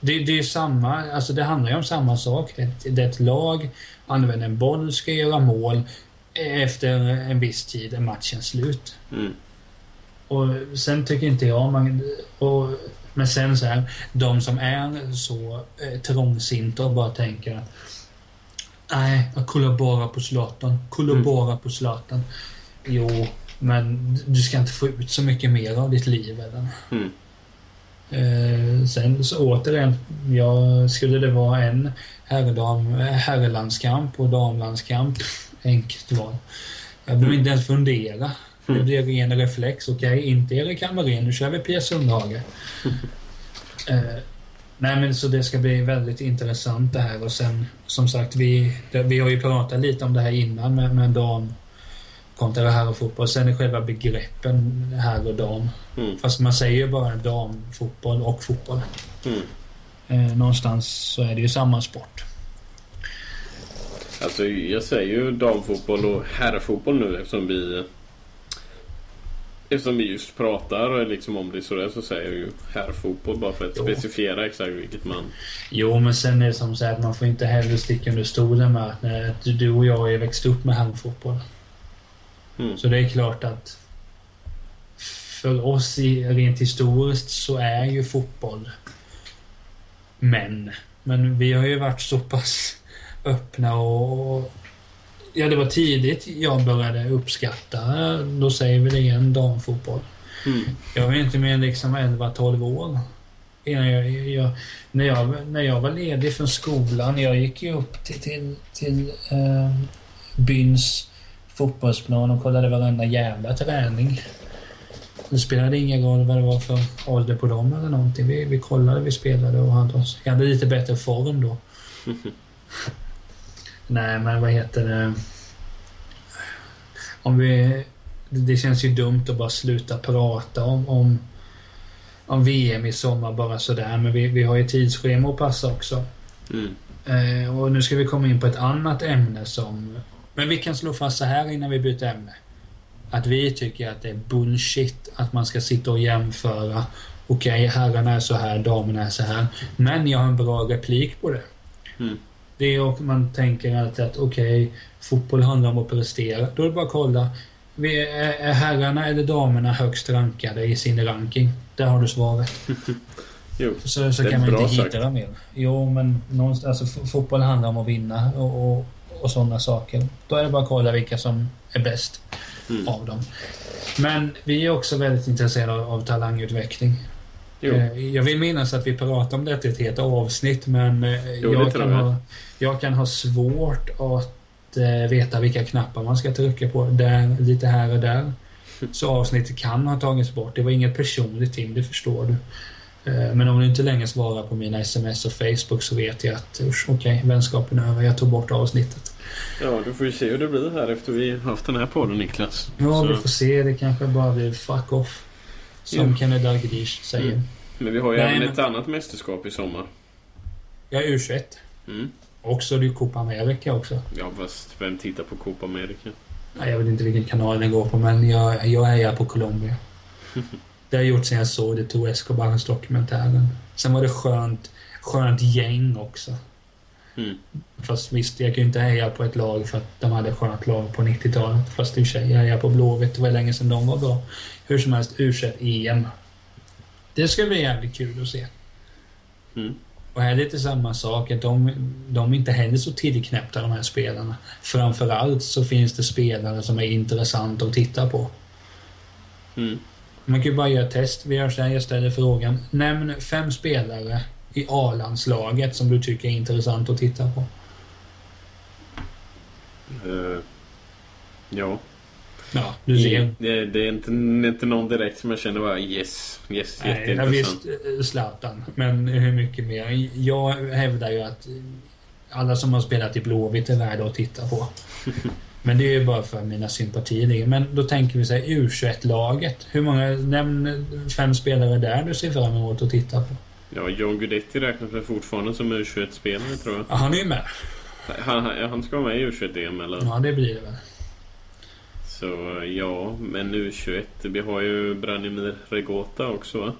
[SPEAKER 2] Det, det är samma, alltså det handlar ju om samma sak. Det, det är ett lag, använder en boll, ska göra mål. Efter en viss tid är matchen slut.
[SPEAKER 3] Mm.
[SPEAKER 2] Och sen tycker inte jag man... Och, men sen så här, de som är så eh, trångsinta och bara tänker att Nej, jag kollar bara på Zlatan. Kollar
[SPEAKER 3] Mm.
[SPEAKER 2] bara på Zlatan. Jo, men du ska inte få ut så mycket mer av ditt liv eller?
[SPEAKER 3] Mm.
[SPEAKER 2] Eh, sen så återigen, jag, skulle det vara en herrdam, herrlandskamp och damlandskamp, enkelt val. Jag behöver
[SPEAKER 3] Mm.
[SPEAKER 2] inte ens fundera. Det
[SPEAKER 3] Mm.
[SPEAKER 2] blir ren reflex. Okej, inte Erik Hammarén, nu kör vi Pia Sundhage. eh, nej men så det ska bli väldigt intressant det här och sen som sagt vi, vi har ju pratat lite om det här innan med, med dam kontra herr och fotboll. Sen är själva begreppen herr och dam.
[SPEAKER 3] Mm.
[SPEAKER 2] Fast man säger ju bara damfotboll och fotboll.
[SPEAKER 3] Mm.
[SPEAKER 2] Eh, någonstans så är det ju samma sport.
[SPEAKER 3] Alltså jag säger ju damfotboll och herrfotboll nu eftersom vi Eftersom vi just pratar liksom om det sådär så säger jag ju herrfotboll bara för att
[SPEAKER 2] Jo.
[SPEAKER 3] specificera exakt vilket man
[SPEAKER 2] Jo, men sen är det som så att man får inte heller sticka under stolen med att när du- och jag ju växt upp med herrfotboll.
[SPEAKER 3] mm.
[SPEAKER 2] Så det är klart att för oss i, rent historiskt så är ju fotboll män. Men vi har ju varit så pass öppna och... ja, det var tidigt jag började uppskatta, då säger vi det igen, damfotboll.
[SPEAKER 3] Mm.
[SPEAKER 2] Jag var inte mer än liksom 11-12 år. Innan jag, jag, när, jag, när jag var ledig från skolan, jag gick ju upp till, till, till eh, byns fotbollsplan och kollade varenda jävla träning. Det spelade ingen roll vad det var för ålder på dem eller någonting. Vi, vi kollade, vi spelade och hade oss. Jag hade lite bättre form då. Nej, men vad heter det? Om vi... Det känns ju dumt att bara sluta prata om, om, om VM i sommar bara sådär. Men vi, vi har ju tidsschema att passa också.
[SPEAKER 3] Mm.
[SPEAKER 2] Eh, och nu ska vi komma in på ett annat ämne som... Men vi kan slå fast så här innan vi byter ämne. Att vi tycker att det är bullshit att man ska sitta och jämföra. Okej, herrarna är så här, damerna är så här. Men jag har en bra replik på det.
[SPEAKER 3] Mm.
[SPEAKER 2] Det är att man tänker alltid att okej, fotboll handlar om att prestera. Då är det bara att kolla. Är, herrarna eller damerna högst rankade i sin ranking? Där har du svaret.
[SPEAKER 3] Jo.
[SPEAKER 2] Så, så kan man inte
[SPEAKER 3] sagt.
[SPEAKER 2] hitta dem mer. Jo, men någonstans, alltså, fotboll handlar om att vinna och, och, och sådana saker. Då är det bara att kolla vilka som är bäst
[SPEAKER 3] Mm.
[SPEAKER 2] av dem. Men vi är också väldigt intresserade av, av talangutveckling.
[SPEAKER 3] Jo.
[SPEAKER 2] Eh, Jag vill minnas att vi pratade om detta i ett helt avsnitt, men eh,
[SPEAKER 3] Jo,
[SPEAKER 2] jag, kan ha, jag kan ha svårt att eh, veta vilka knappar man ska trycka på. Där, lite här och där. Så avsnittet kan ha tagits bort. Det var inget personligt Tim, det förstår du. Eh, Men om du inte längre svarar på mina sms och Facebook så vet jag att usch, okej, vänskapen är över. Jag tog bort avsnittet.
[SPEAKER 3] Ja, du får ju se hur det blir här efter vi haft den här podden Niklas.
[SPEAKER 2] Ja,
[SPEAKER 3] Så-
[SPEAKER 2] vi får se. Det kanske bara blir fuck off. Som
[SPEAKER 3] Ja.
[SPEAKER 2] Kenneth Dalglish säger.
[SPEAKER 3] Mm. Men vi har ju även ett annat mästerskap i sommar.
[SPEAKER 2] Jag är U21.
[SPEAKER 3] Mm.
[SPEAKER 2] Och så är det ju Copa America också.
[SPEAKER 3] Ja, fast vem tittar på Copa America?
[SPEAKER 2] Nej, jag vet inte vilken kanal den går på, men jag, jag är på Colombia. Det har jag gjort sen jag såg det tog Escobars dokumentären. Sen var det skönt, skönt gäng också.
[SPEAKER 3] Mm.
[SPEAKER 2] Fast visst, jag kan ju inte heja på ett lag för att de hade skönt lag på 90-talet. Fast i och för sig, jag hejar på Blåvitt. Det var länge sedan de var bra. Hur som helst, u EM. Det ska bli jävligt kul att se.
[SPEAKER 3] Mm.
[SPEAKER 2] Och här är det lite samma sak, att de, de är inte heller så tillknäppta de här spelarna. Framförallt så finns det spelare som är intressanta att titta på.
[SPEAKER 3] Mm.
[SPEAKER 2] Man kan ju bara göra ett test. Vi gör så här, jag ställer frågan. Nämn fem spelare i A-landslaget som du tycker är intressant att titta på.
[SPEAKER 3] Eh, ja.
[SPEAKER 2] Ja, du ser.
[SPEAKER 3] Det, det är inte, inte någon direkt som jag känner bara yes, yes,
[SPEAKER 2] Nej,
[SPEAKER 3] jätteintressant.
[SPEAKER 2] visst, eh, Zlatan. Men hur mycket mer? Jag hävdar ju att alla som har spelat i Blåvitt är värda att titta på. Men det är ju bara för mina sympatier. Men då tänker vi så här, U21-laget. Hur många, nämn fem spelare där du ser fram emot att titta på.
[SPEAKER 3] Ja, John Guidetti räknas väl fortfarande som U21-spelare tror jag.
[SPEAKER 2] Ja, han är ju med.
[SPEAKER 3] Han, han, han ska vara med i U21-EM eller?
[SPEAKER 2] Ja, det blir det väl.
[SPEAKER 3] Så ja, men U21. Vi har ju Branimir Regota också va?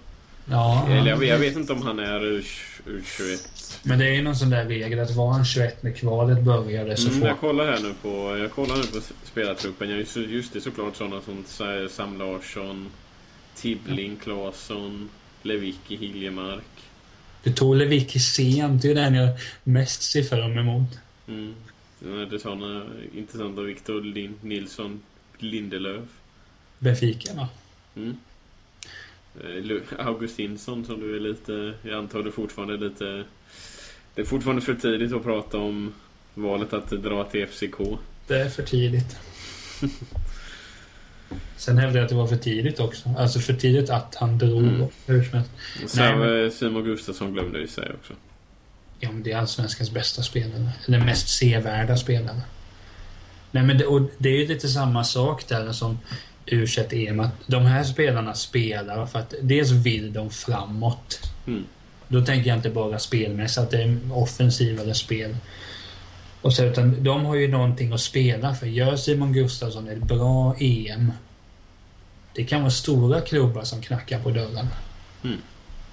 [SPEAKER 2] Ja,
[SPEAKER 3] Eller jag, jag vet inte om han är U- U21.
[SPEAKER 2] Men det är ju någon sån där regel att var han 21 när kvalet började så
[SPEAKER 3] Mm,
[SPEAKER 2] får
[SPEAKER 3] jag kollar här nu på, jag kollar nu på spelartruppen. Just, just det såklart sådana som Sa- Sam Larsson, Tibbling, Claesson, Lewicki, Hiljemark.
[SPEAKER 2] Det tog Lewicki sent. Det är den jag mest ser fram emot.
[SPEAKER 3] Mm. Är det sådana intressanta Victor Nilsson, Lindelöf.
[SPEAKER 2] Benfica va?
[SPEAKER 3] Mm. Eh, Augustinsson som du är lite, jag antar du fortfarande är lite... Det är fortfarande för tidigt att prata om valet att dra till FCK.
[SPEAKER 2] Det är för tidigt. Sen hävdade jag att det var för tidigt också. Alltså för tidigt att han drog.
[SPEAKER 3] Mm.
[SPEAKER 2] Hur som helst.
[SPEAKER 3] Sen, eh, Simon Gustafsson glömde vi säga också.
[SPEAKER 2] Ja, men det är allsvenskans bästa spelare. Eller mest sevärda spelare. Nej, men det, och det är ju lite samma sak där som u EM. Att de här spelarna spelar för att dels vill de framåt.
[SPEAKER 3] Mm.
[SPEAKER 2] Då tänker jag inte bara spelmässigt, att det är offensivare spel. Och så, utan de har ju någonting att spela för. Gör Simon Gustafsson ett bra EM. Det kan vara stora klubbar som knackar på dörren.
[SPEAKER 3] Mm.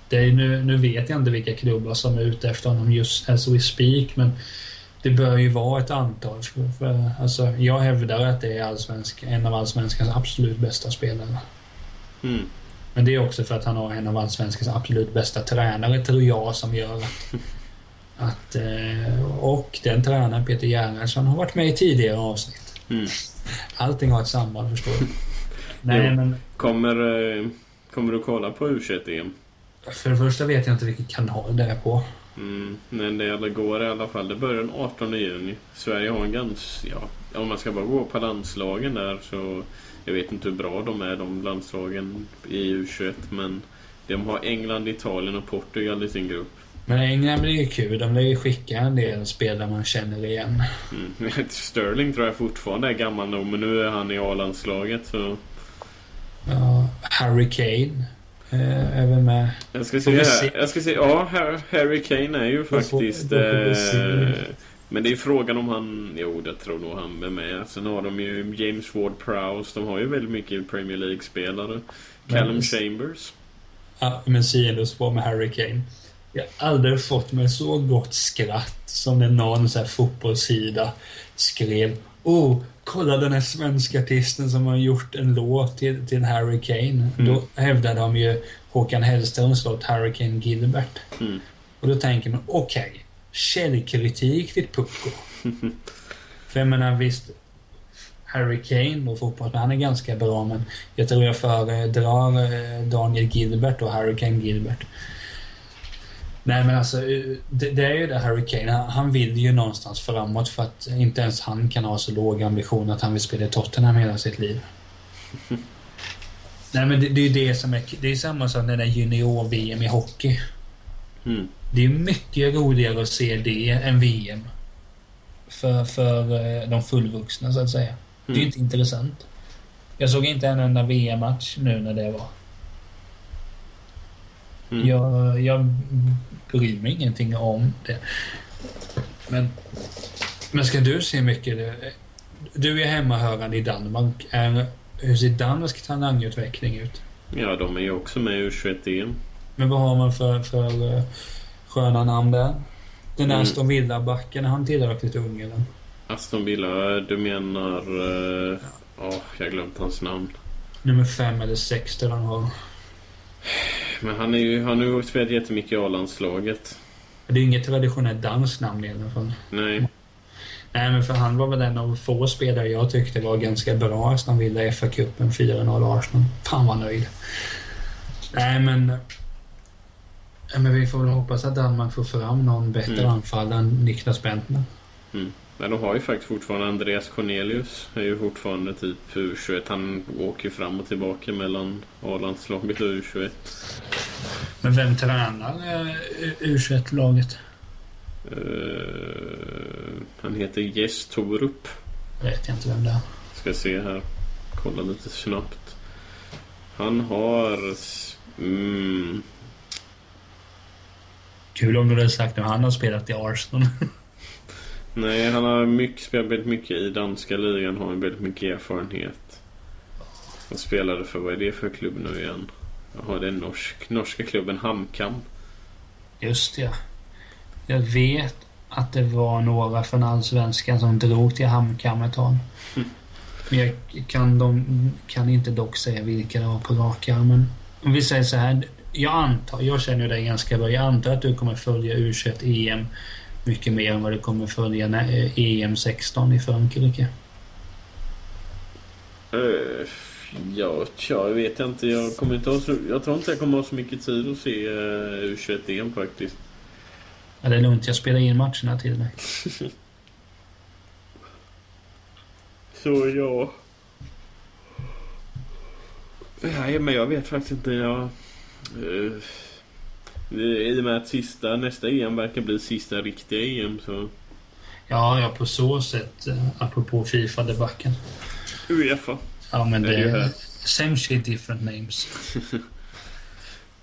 [SPEAKER 2] Det är, nu, nu vet jag inte vilka klubbar som är ute efter honom just as we speak, men det bör ju vara ett antal. För, för, alltså, jag hävdar att det är allsvensk, en av allsvenskans absolut bästa spelare.
[SPEAKER 3] Mm.
[SPEAKER 2] Men det är också för att han har en av allsvenskans absolut bästa tränare, tror jag, som gör att... att eh, och den tränaren, Peter Gerhardsson, har varit med i tidigare avsnitt.
[SPEAKER 3] Mm.
[SPEAKER 2] Allting har ett samband, förstår du. Nej,
[SPEAKER 3] Jo.
[SPEAKER 2] men
[SPEAKER 3] Kommer, eh, kommer du kolla på U21-EM?
[SPEAKER 2] för det första vet jag inte vilken kanal det är på.
[SPEAKER 3] Mm, men det går i alla fall. Det börjar den 18 juni. Sverige har en ganska... Ja, om man ska bara gå på landslagen där så... Jag vet inte hur bra de är, de landslagen i U21. Men de har England, Italien och Portugal i sin grupp.
[SPEAKER 2] Men England blir ju kul. De lär ju skicka en del spelare man känner igen.
[SPEAKER 3] Mm. Sterling tror jag fortfarande är gammal nog, men nu är han i A-landslaget. Så
[SPEAKER 2] Ja, Harry Kane eh, väl med.
[SPEAKER 3] jag ska se här. Jag ska se. Ja, Har- Harry Kane är ju faktiskt... eh, Men det är frågan om han... Jo, det tror nog han är med. Sen har de ju James Ward-Prowse. De har ju väldigt mycket Premier League-spelare. Callum
[SPEAKER 2] Men-
[SPEAKER 3] Chambers.
[SPEAKER 2] Ja, men sidospår med Harry Kane. Jag har aldrig fått mig så gott skratt som när någon så här fotbollssida skrev Oh, kolla den här svenska artisten som har gjort en låt till, till Harry Kane.
[SPEAKER 3] Mm.
[SPEAKER 2] Då hävdade de ju Håkan Hellströms låt Harry Kane Gilbert.
[SPEAKER 3] Mm.
[SPEAKER 2] Och då tänker man, okej, källkritik ditt pucko. För jag menar visst, Harry Kane och fotbollsspelare, han är ganska bra men jag tror jag föredrar eh, Daniel Gilbert och Harry Kane Gilbert. Nej men alltså, eh, det, det är ju det Harry Kane, han, han vill ju någonstans framåt för att inte ens han kan ha så låg ambition att han vill spela i Tottenham hela sitt liv. Nej men det, det är ju det som är, det är samma som den där junior-VM i hockey.
[SPEAKER 3] Mm.
[SPEAKER 2] Det är mycket roligare att se det än VM. För, för eh, de fullvuxna så att säga. Det är ju
[SPEAKER 3] Mm.
[SPEAKER 2] inte intressant. Jag såg inte en enda VM-match nu när det var.
[SPEAKER 3] Mm.
[SPEAKER 2] Jag, jag bryr mig ingenting om det. Men, men ska du se mycket? Du är hemmahörande i Danmark. Är, hur ser dansk talangutveckling ut?
[SPEAKER 3] Ja, de är ju också med i U21-EM.
[SPEAKER 2] Men vad har man för, för eh, sköna namn där? Den
[SPEAKER 3] Mm.
[SPEAKER 2] Aston Villa-backen, är han tillräckligt ung eller?
[SPEAKER 3] Aston Villa, du menar... eh, Ja, jag har glömt hans namn.
[SPEAKER 2] Nummer fem eller sex där han har.
[SPEAKER 3] Men han, är ju, han har ju spelat jättemycket i A-landslaget.
[SPEAKER 2] Det är inget traditionellt danskt namn i alla fall.
[SPEAKER 3] Nej.
[SPEAKER 2] Nej, men för han var väl en av få spelare jag tyckte var ganska bra Aston Villa i FA-cupen 4-0 Arsenal. Fan vad nöjd. Nej, men... Men vi får väl hoppas att Danmark får fram någon bättre
[SPEAKER 3] Mm.
[SPEAKER 2] anfallare än Niklas Bentner.
[SPEAKER 3] Men de har ju faktiskt fortfarande Andreas Cornelius. är ju fortfarande typ U21. Han åker ju fram och tillbaka mellan A-landslaget och U21.
[SPEAKER 2] Men vem tränar eh, U21-laget?
[SPEAKER 3] Eh, han heter Jess Torup.
[SPEAKER 2] Vet jag inte vem det är.
[SPEAKER 3] Ska se här. Kolla lite snabbt. Han har... Mm,
[SPEAKER 2] Kul om du hade sagt att han har spelat i Arsenal.
[SPEAKER 3] nej, han har mycket, spelat väldigt mycket i danska ligan. Har väldigt mycket erfarenhet. Han spelade för, vad är det för klubb nu igen? Jaha, det är norsk. Norska klubben HamKam.
[SPEAKER 2] Just det. Jag vet att det var några från Allsvenskan som drog till HamKam ett tag. Men jag kan, de, kan inte dock säga vilka det var på rak arm. Men om vi säger så här. Jag antar, jag känner dig ganska bra. Jag antar att du kommer följa U21 EM mycket mer än vad du kommer följa EM 16 i Frankrike.
[SPEAKER 3] Uh, ja, tja, jag vet inte. Jag, kommer inte ha så, jag tror inte jag kommer ha så mycket tid att se uh, U21 EM faktiskt.
[SPEAKER 2] Ja, det är lugnt, jag spelar in matcherna till dig.
[SPEAKER 3] Så ja... Nej, men jag vet faktiskt inte. Jag, eh, I och med att sista, nästa EM verkar bli sista riktiga EM så...
[SPEAKER 2] Ja, ja på så sätt, eh, apropå Fifa-debacken.
[SPEAKER 3] Uefa.
[SPEAKER 2] Ja, men
[SPEAKER 3] Är det här.
[SPEAKER 2] Same shit, different names.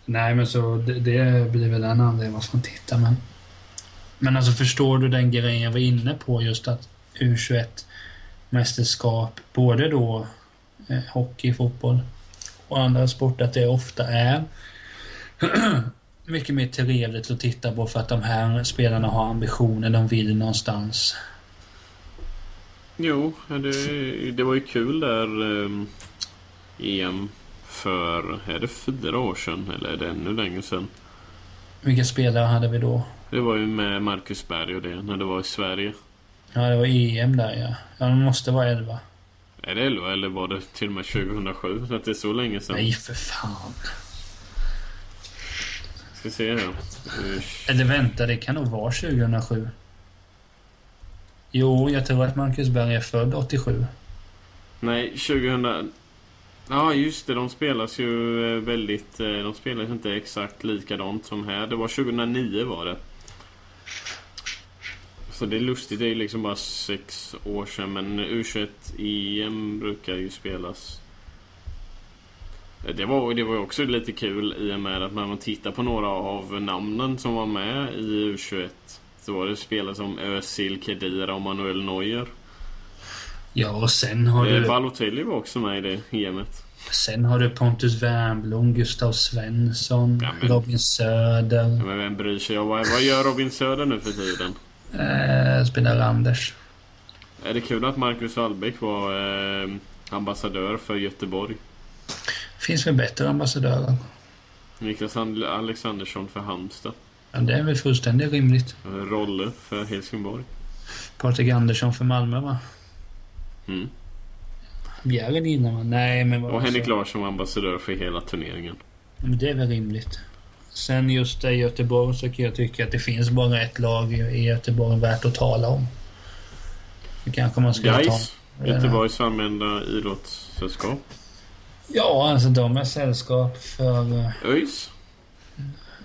[SPEAKER 2] Nej, men så det, det blir väl en anledning varför man tittar, men... Men alltså förstår du den grejen jag var inne på, just att U21-mästerskap, både då eh, hockey, fotboll och andra sporter, att det ofta är mycket mer trevligt att titta på för att de här spelarna har ambitioner, de vill någonstans.
[SPEAKER 3] Jo, det, det var ju kul där eh, EM för, är det fyra år sedan eller är det ännu längre sedan?
[SPEAKER 2] Vilka spelare hade vi då?
[SPEAKER 3] Det var ju med Marcus Berg och det, när det var i Sverige.
[SPEAKER 2] Ja, det var EM där ja. Ja, det måste vara 11.
[SPEAKER 3] Är det 11 eller var det till och med 2007? Så att det är så länge sedan.
[SPEAKER 2] Nej, för fan.
[SPEAKER 3] Ska se här.
[SPEAKER 2] Eller vänta, det kan nog vara 2007. Jo, jag tror att Marcus Berg är född 87.
[SPEAKER 3] Nej, 2000... Ja, just det. De spelas ju eh, väldigt... eh, De spelas inte exakt likadant som här. Det var 2009 var det. Så det är lustigt. Det är ju liksom bara sex år sedan. Men U21-EM brukar ju spelas... Det var, det var också lite kul i och med att när man tittar på några av namnen som var med i U21 så var det spelare som Özil Khedira och Manuel Neuer.
[SPEAKER 2] Ja, och sen har
[SPEAKER 3] Eh,
[SPEAKER 2] du...
[SPEAKER 3] Balotelli var också med i det EMet.
[SPEAKER 2] Sen har du Pontus Wernbloom, Gustav Svensson,
[SPEAKER 3] Ja, men-
[SPEAKER 2] Robin Söder,
[SPEAKER 3] Ja, Men vem bryr sig? Vad, vad gör Robin Söder nu för tiden?
[SPEAKER 2] eh, spelar Anders.
[SPEAKER 3] Är det kul att Marcus Wallbäck var eh, ambassadör för Göteborg?
[SPEAKER 2] Finns väl bättre ambassadörer?
[SPEAKER 3] Niklas And- Alexandersson för Halmstad.
[SPEAKER 2] Ja, det är väl fullständigt rimligt.
[SPEAKER 3] Eh, Rolle för Helsingborg.
[SPEAKER 2] Patrik Andersson för Malmö, va?
[SPEAKER 3] Mm.
[SPEAKER 2] Bjärred innan, va? Nej, men vad
[SPEAKER 3] Och Henrik Larsson var ambassadör för hela turneringen.
[SPEAKER 2] Men det är väl rimligt. Sen just i Göteborg så kan jag tycka att det finns bara ett lag i Göteborg värt att tala om. Det kanske man ska ta.
[SPEAKER 3] Gais, Göteborgs allmänna idrottssällskap.
[SPEAKER 2] Ja, alltså de är sällskap för... eh,
[SPEAKER 3] ÖIS,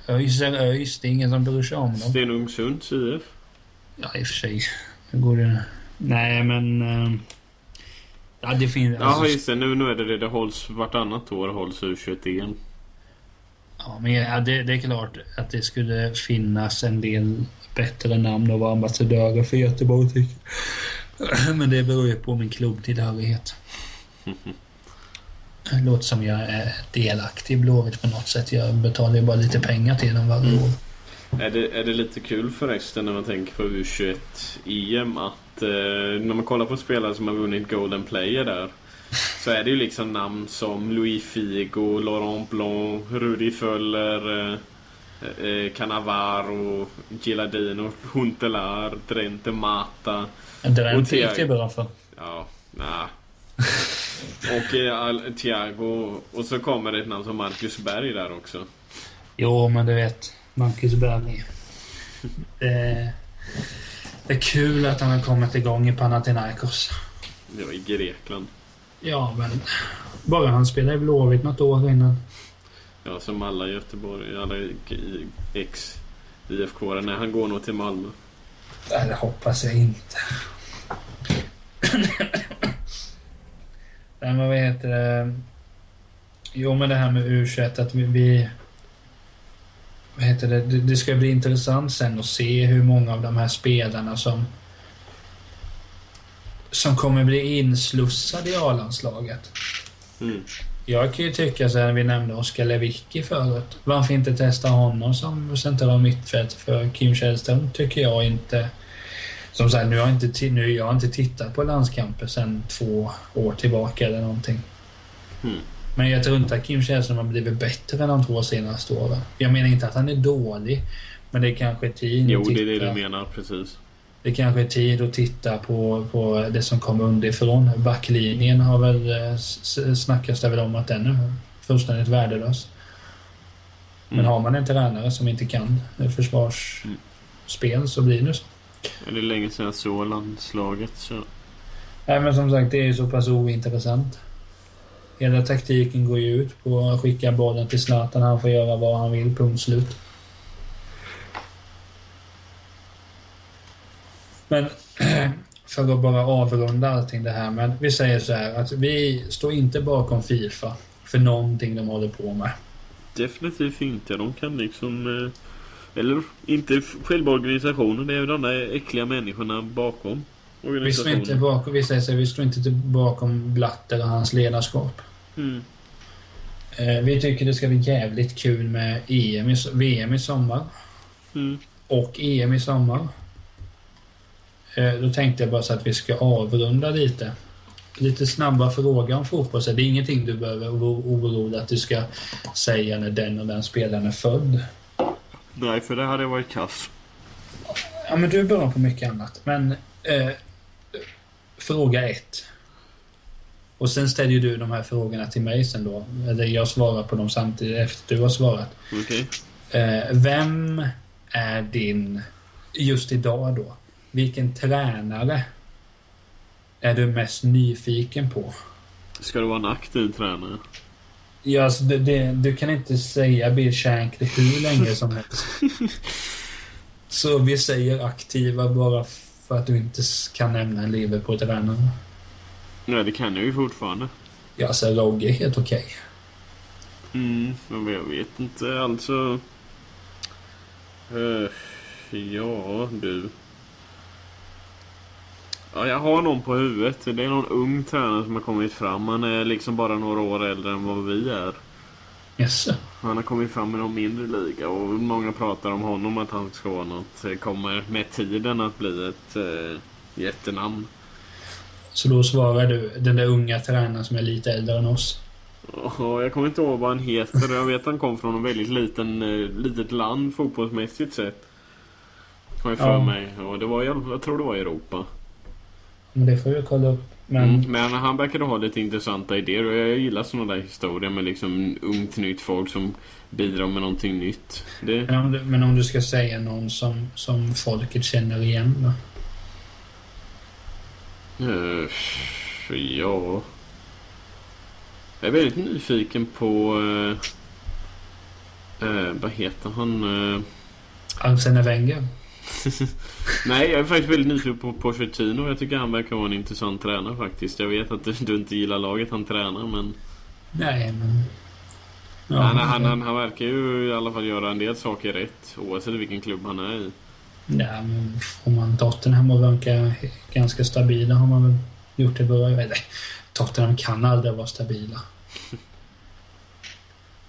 [SPEAKER 2] ÖIS är ÖIS. Det är ingen som bryr sig om dem.
[SPEAKER 3] Stenungsunds IF.
[SPEAKER 2] Ja, i och för sig. Hur går det? Nej, men... eh, Ja, det finns...
[SPEAKER 3] Jaha
[SPEAKER 2] Alltså,
[SPEAKER 3] just det, nu, nu är det det. Det hålls vartannat år hålls U21-EM.
[SPEAKER 2] ja, men ja, det, det är klart att det skulle finnas en del bättre namn att vara ambassadörer för Göteborg, tycker jag. Men det beror ju på min klubbtillhörighet. Det låter som jag är delaktig i Blåvitt på något sätt. Jag betalar ju bara lite pengar till dem varje
[SPEAKER 3] Mm.
[SPEAKER 2] år.
[SPEAKER 3] Är det, är det lite kul förresten när man tänker på U21-EM att eh, när man kollar på spelare som har vunnit Golden Player där så är det ju liksom namn som Louis Figo, Laurent Blanc, Rudi Föller, eh, eh, Cannavaro, Gilardino, Huntelaar, Drente Mata.
[SPEAKER 2] Drent gick det bra för.
[SPEAKER 3] Ja, nah. Och eh, Thiago. Och så kommer det ett namn som Marcus Berg där också.
[SPEAKER 2] Jo, men du vet. Marcus Berg. Det, det är kul att han har kommit igång i Panathinaikos.
[SPEAKER 3] Det var i Grekland.
[SPEAKER 2] Ja, men bara han spelade i Blåvitt något år innan.
[SPEAKER 3] Ja, som alla Göteborg, alla ex IFK. Nej, han går nog till Malmö.
[SPEAKER 2] Nej, det hoppas jag inte. Nej, men vad heter det? Jo, men det här med U21 att vi... vad heter det? det? Det ska bli intressant sen att se hur många av de här spelarna som som kommer bli inslussade i A-landslaget.
[SPEAKER 3] Mm.
[SPEAKER 2] Jag kan ju tycka så här, vi nämnde Oskar Lewicki förut. Varför inte testa honom som central mittfält för Kim Källström tycker jag inte. Som sagt, nu har jag inte, nu, jag har inte tittat på landskamper sedan två år tillbaka eller någonting.
[SPEAKER 3] Mm.
[SPEAKER 2] Men jag tror inte att Kim Källström har blivit bättre än de två senaste åren. Jag menar inte att han är dålig. Men det är kanske tid
[SPEAKER 3] Jo,
[SPEAKER 2] att
[SPEAKER 3] det
[SPEAKER 2] titta.
[SPEAKER 3] är det du menar, precis.
[SPEAKER 2] Det kanske är tid att titta på, på det som kommer underifrån. Backlinjen har väl eh, s- s- snackas det väl om att den är fullständigt värdelös. Men
[SPEAKER 3] Mm.
[SPEAKER 2] har man en tränare som inte kan försvarsspel så blir det så.
[SPEAKER 3] Är det länge sedan jag såg landslaget så...
[SPEAKER 2] Nej men som sagt det är ju så pass ointressant. Hela taktiken går ju ut på att skicka bollen till Zlatan. Han får göra vad han vill, punkt slut. Men för att bara avrunda allting det här med. Vi säger så här att vi står inte bakom Fifa för någonting de håller på med.
[SPEAKER 3] Definitivt inte. De kan liksom... eh, Eller inte själva organisationen. Det är ju de där äckliga människorna bakom
[SPEAKER 2] Vi står inte bakom, vi säger så vi står inte bakom Blatter och hans ledarskap.
[SPEAKER 3] Mm.
[SPEAKER 2] Eh, vi tycker det ska bli jävligt kul med EM i, VM i sommar.
[SPEAKER 3] Mm.
[SPEAKER 2] och EM i sommar. Eh, Då tänkte jag bara så att vi ska avrunda lite. Lite snabba frågor om fotboll. Så det är ingenting du behöver oro- oroa dig att du ska säga när den och den spelaren är född.
[SPEAKER 3] Nej, för det hade varit kass.
[SPEAKER 2] Ja, men du är bra på mycket annat. Men eh, fråga ett. Och sen ställer ju du de här frågorna till mig sen då. Eller jag svarar på dem samtidigt efter du har svarat.
[SPEAKER 3] Okej.
[SPEAKER 2] Eh, vem är din, just idag då, vilken tränare är du mest nyfiken på?
[SPEAKER 3] Ska det vara en aktiv tränare?
[SPEAKER 2] Ja, alltså det, det, du kan inte säga Bill Shankly hur länge som helst. Så vi säger aktiva bara för att du inte kan nämna en Liverpool-tränare.
[SPEAKER 3] Nej, det kan jag ju fortfarande.
[SPEAKER 2] Ja, så Rogge är helt okej.
[SPEAKER 3] Mm, men jag vet inte. Alltså... Eh, ja, du. Ja, jag har någon på huvudet. Det är någon ung tränare som har kommit fram. Han är liksom bara några år äldre än vad vi är.
[SPEAKER 2] Jaså?
[SPEAKER 3] Han har kommit fram i någon mindre liga och många pratar om honom att han ska vara något. eh, Kommer med tiden att bli ett eh, jättenamn.
[SPEAKER 2] Så då svarar du den där unga tränaren som är lite äldre än oss.
[SPEAKER 3] Och jag kommer inte ihåg vad han heter. Jag vet att han kom från en väldigt liten, eh, litet land fotbollsmässigt sett. Har jag för
[SPEAKER 2] Ja.
[SPEAKER 3] mig. Och det var, jag tror det var i Europa.
[SPEAKER 2] Men det får vi kolla upp. Men
[SPEAKER 3] Mm. Men han verkade ha lite intressanta idéer och jag gillar sådana där historier med liksom ungt nytt folk som bidrar med någonting nytt. Det,
[SPEAKER 2] Men om, du, men om du ska säga någon som, som folket känner igen då?
[SPEAKER 3] eh, ja... Jag är väldigt nyfiken på... Eh, eh, vad heter han? Eh,
[SPEAKER 2] Arsene Wenger?
[SPEAKER 3] Nej, jag är faktiskt väldigt nyfiken på Pochettino. Jag tycker han verkar vara en intressant tränare faktiskt. Jag vet att du, du inte gillar laget han tränar, men...
[SPEAKER 2] Nej, men... Ja,
[SPEAKER 3] han, han, han, han verkar ju i alla fall göra en del saker rätt, oavsett vilken klubb han är i.
[SPEAKER 2] Ja, men får man Tottenham att verka ganska stabila har man väl gjort det bra. Eller, Tottenham kan aldrig vara stabila.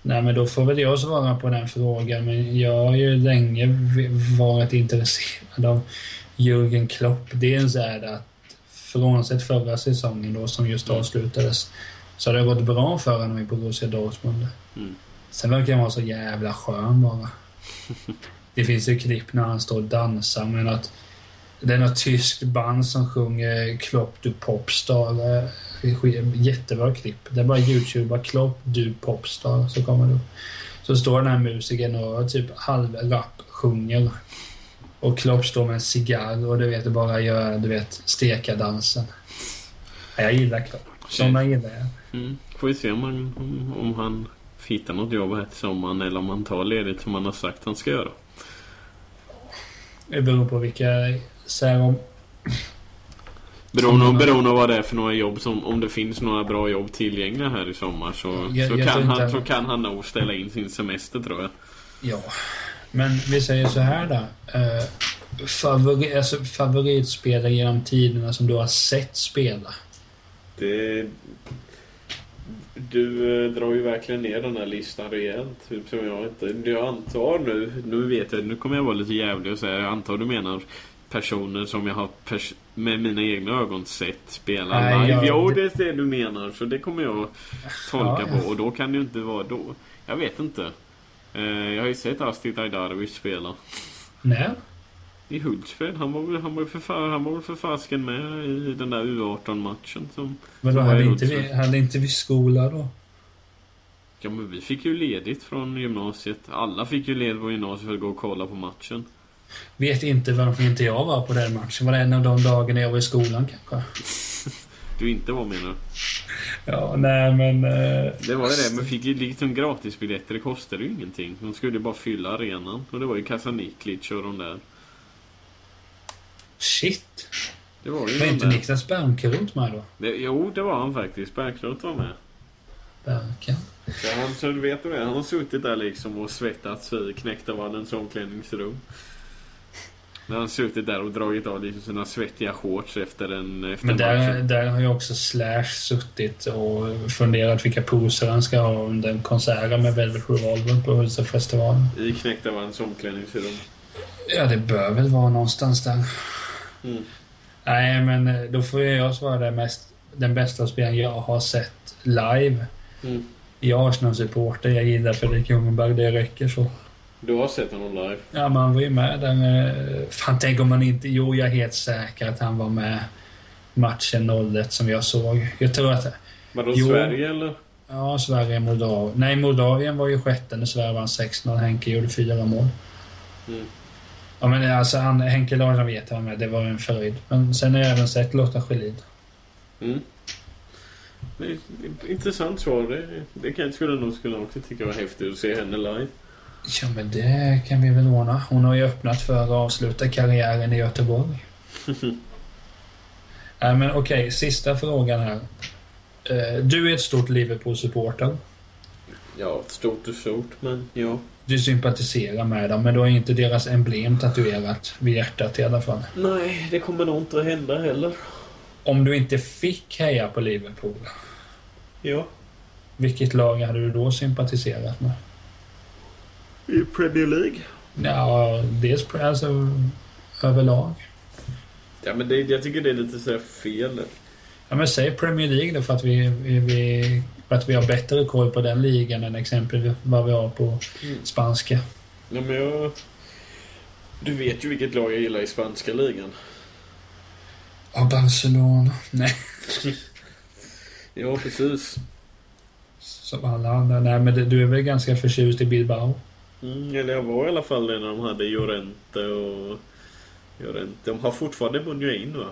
[SPEAKER 2] Nej, men då får väl jag svara på den frågan. Men jag har ju länge varit intresserad av Jürgen Klopp. Dels är det att frånsett förra säsongen då som just avslutades så har det gått bra för honom i Borussia Dortmund.
[SPEAKER 3] Mm.
[SPEAKER 2] Sen verkar han vara så jävla skön bara. Det finns ju klipp när han står och dansar med något det är något tyskt band som sjunger Klopp du popstar. Jättebra klipp. Det är bara Youtube, Klopp du popstar, så kommer det upp. Så står den här musikern och typ halvrap sjunger. Och Klopp står med en cigarr och du vet bara gör, du vet, steka-dansen. Ja, Jag gillar Klopp. Såna gillar jag.
[SPEAKER 3] Mm. Får vi se om han, om han hittar något jobb här till sommaren eller om han tar ledigt som han har sagt han ska göra.
[SPEAKER 2] Det beror på vilka... Så här, om,
[SPEAKER 3] Beroende,
[SPEAKER 2] Om han-
[SPEAKER 3] beroende på vad det är för några jobb som, om det finns några bra jobb tillgängliga här i sommar så,
[SPEAKER 2] Jag-
[SPEAKER 3] så,
[SPEAKER 2] jag
[SPEAKER 3] kan, han, så kan han nog ställa in sin semester tror jag.
[SPEAKER 2] Ja, men vi säger så här då. Eh, favori, alltså, favoritspelare genom tiderna som du har sett spela?
[SPEAKER 3] Det... Du eh, drar ju verkligen ner den här listan rejält. Som jag inte... Jag antar nu, nu vet jag, nu kommer jag vara lite jävlig och säga, jag antar du menar personer som jag har pers med mina egna ögon sett spela
[SPEAKER 2] Nej,
[SPEAKER 3] live.
[SPEAKER 2] jag-
[SPEAKER 3] Jo, det är det du menar. Så det kommer jag tolka
[SPEAKER 2] Ja.
[SPEAKER 3] på. Och då kan det ju inte vara då. Jag vet inte. Eh, jag har ju sett Astrid Ajdarovic spela.
[SPEAKER 2] Nej.
[SPEAKER 3] I Hultsfred. Han var väl, han var för, fa- han var väl för fasken med i den där U18-matchen som...
[SPEAKER 2] Men då hade inte, vi, hade inte vi skola då?
[SPEAKER 3] Ja men vi fick ju ledigt från gymnasiet. Alla fick ju ledigt från gymnasiet för att gå och kolla på matchen.
[SPEAKER 2] Vet inte varför inte jag var på den matchen. Var det en av de dagarna jag var i skolan kanske?
[SPEAKER 3] Du inte var menar?
[SPEAKER 2] Ja, nej men... Eh,
[SPEAKER 3] Det var det, men fick ju liksom gratisbiljetter. Det kostade ju ingenting. De skulle ju bara fylla arenan. Och det var ju Kasaniklic och de där.
[SPEAKER 2] Shit.
[SPEAKER 3] Det var ju
[SPEAKER 2] Var inte
[SPEAKER 3] där.
[SPEAKER 2] Niklas Bernkrot med då?
[SPEAKER 3] Det, jo, det var han faktiskt. Bergkrot var med.
[SPEAKER 2] Berkan.
[SPEAKER 3] Så han, så du vet du det, han har suttit där liksom och svettats i Knäktavallens omklädningsrum. När han suttit där och dragit av liksom sina svettiga shorts efter en efter
[SPEAKER 2] Men där,
[SPEAKER 3] matchen.
[SPEAKER 2] där har ju också Slash suttit och funderat vilka poser han ska ha under konserten med Velvet Revolver på Hultsfredsfestivalen.
[SPEAKER 3] I Knäktavallens omklädningsrum.
[SPEAKER 2] Ja, det bör väl vara någonstans där.
[SPEAKER 3] Mm.
[SPEAKER 2] Nej, men eh, då får jag svara det mest, den bästa spelaren jag har sett live.
[SPEAKER 3] Mm.
[SPEAKER 2] Jag är Arsenal-supporter, jag gillar Fredrik Ljungberg, det räcker så.
[SPEAKER 3] Du har sett honom live?
[SPEAKER 2] Ja, men han var ju med där. eh, Fan, tänk om man inte... Jo, jag är helt säker att han var med matchen 01 som jag såg. Jag tror att...
[SPEAKER 3] Vadå,
[SPEAKER 2] Jo.
[SPEAKER 3] Sverige eller?
[SPEAKER 2] Ja, Sverige, Moldavien. Nej, Moldavien var ju sjätte när Sverige vann 6-0. Henke gjorde fyra mål.
[SPEAKER 3] Mm.
[SPEAKER 2] Ja, men alltså han, Henke Larsson vet jag med. Det var en fröjd. Men sen har jag även sett Lotta Schelin.
[SPEAKER 3] Mm. Intressant svar. Det, det kan, skulle nog skulle också tycka var häftigt att se henne live.
[SPEAKER 2] Ja, men det kan vi väl ordna. Hon har ju öppnat för att avsluta karriären i Göteborg. Nej, men okej. sista frågan här. Eh, Du är ett stort Liverpool-supporter.
[SPEAKER 3] Ja, stort och stort, men ja.
[SPEAKER 2] Du sympatiserar med dem, men du har inte deras emblem tatuerat vid hjärtat i alla fall.
[SPEAKER 3] Nej, det kommer nog inte att hända heller.
[SPEAKER 2] Om du inte fick heja på Liverpool,
[SPEAKER 3] Ja.
[SPEAKER 2] vilket lag hade du då sympatiserat med?
[SPEAKER 3] I Premier League?
[SPEAKER 2] Ja, dels alltså överlag.
[SPEAKER 3] Ja, men det, jag tycker det är lite så här fel.
[SPEAKER 2] Ja, men säg Premier League då för att vi, vi, vi, för att vi har bättre koll på den ligan än exempelvis vad vi har på
[SPEAKER 3] Mm.
[SPEAKER 2] spanska.
[SPEAKER 3] Ja, men jag... Du vet ju vilket lag jag gillar i spanska ligan.
[SPEAKER 2] Ja, Barcelona. Nej,
[SPEAKER 3] Ja, precis.
[SPEAKER 2] som alla andra. Nej, men du är väl ganska förtjust i Bilbao?
[SPEAKER 3] Mm, eller jag var i alla fall det när de hade Llorente och... Llorente. De har fortfarande Bunjain va?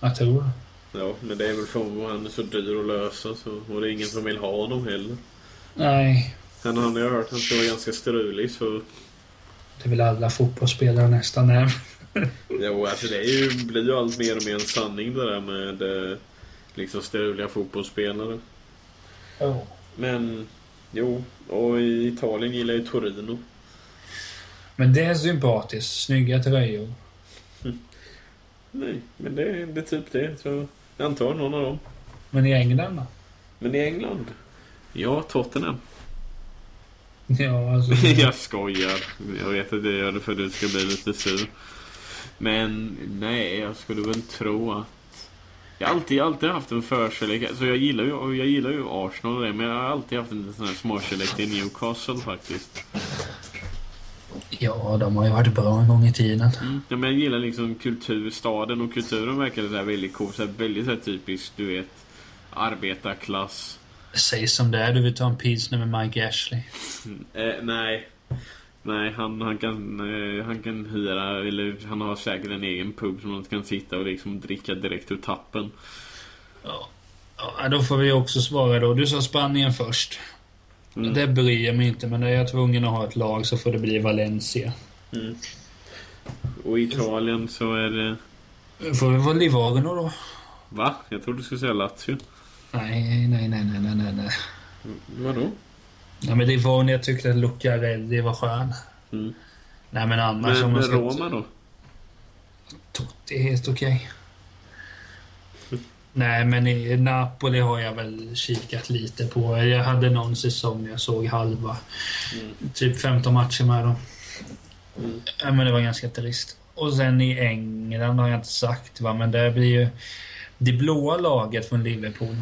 [SPEAKER 2] Jag tror.
[SPEAKER 3] Ja, men det är väl för att han är så dyr att lösa så, och det är ingen som vill ha honom heller.
[SPEAKER 2] Nej,
[SPEAKER 3] Han har jag hört han ska vara ganska strulig så...
[SPEAKER 2] det är väl alla fotbollsspelare nästan. Nej.
[SPEAKER 3] Jo, alltså det är ju, blir ju allt mer och mer en sanning det där med eh, liksom struliga fotbollsspelare.
[SPEAKER 2] Oh.
[SPEAKER 3] Men, jo. Och i Italien gillar jag ju Torino.
[SPEAKER 2] Men det är sympatiskt. Snygga tröjor.
[SPEAKER 3] Nej, men det, det är typ det. Så jag antar någon av dem.
[SPEAKER 2] Men i England då?
[SPEAKER 3] Men i England? Ja, Tottenham.
[SPEAKER 2] Ja, alltså...
[SPEAKER 3] jag skojar. Jag vet att jag gör det för att du ska bli lite sur. Men nej, jag skulle väl tro att... Jag har alltid, alltid haft en förkärlek. Alltså jag gillar ju, jag gillar ju Arsenal och det, men jag har alltid haft en sån här småkärlek till Newcastle faktiskt.
[SPEAKER 2] Ja, de har ju varit bra en gång i tiden.
[SPEAKER 3] Mm. Ja, men jag gillar liksom kulturstaden och kulturen verkar så här väldigt cool. Så här väldigt så här typiskt, du vet, arbetarklass.
[SPEAKER 2] Säg som det är, du vill ta en pilsner med Mike Ashley.
[SPEAKER 3] Mm. Eh, nej. Nej, han, han, kan, eh, han kan hyra, eller han har säkert en egen pub som man kan sitta och liksom dricka direkt ur tappen.
[SPEAKER 2] Ja. ja, då får vi också svara då. Du sa Spanien först.
[SPEAKER 3] Mm.
[SPEAKER 2] Det bryr jag mig inte, men är jag tvungen att ha ett lag så får det bli Valencia.
[SPEAKER 3] Mm. Och i Italien så är det...
[SPEAKER 2] Får det vara Livorno då?
[SPEAKER 3] Va? Jag trodde du skulle säga Lazio.
[SPEAKER 2] Nej, nej, nej, nej, nej, nej,
[SPEAKER 3] Vadå?
[SPEAKER 2] Ja, men Livorno, jag tyckte att Lucarelli var skön.
[SPEAKER 3] Mm.
[SPEAKER 2] Nej, men annars om
[SPEAKER 3] Men
[SPEAKER 2] man ska...
[SPEAKER 3] Roma då?
[SPEAKER 2] Totti är helt okej. Nej, men i Napoli har jag väl kikat lite på. Jag hade någon säsong jag såg halva.
[SPEAKER 3] Mm.
[SPEAKER 2] Typ 15 matcher med dem.
[SPEAKER 3] Mm.
[SPEAKER 2] Men det var ganska trist. Och sen i England har jag inte sagt, va? men det blir ju det blåa laget från Liverpool.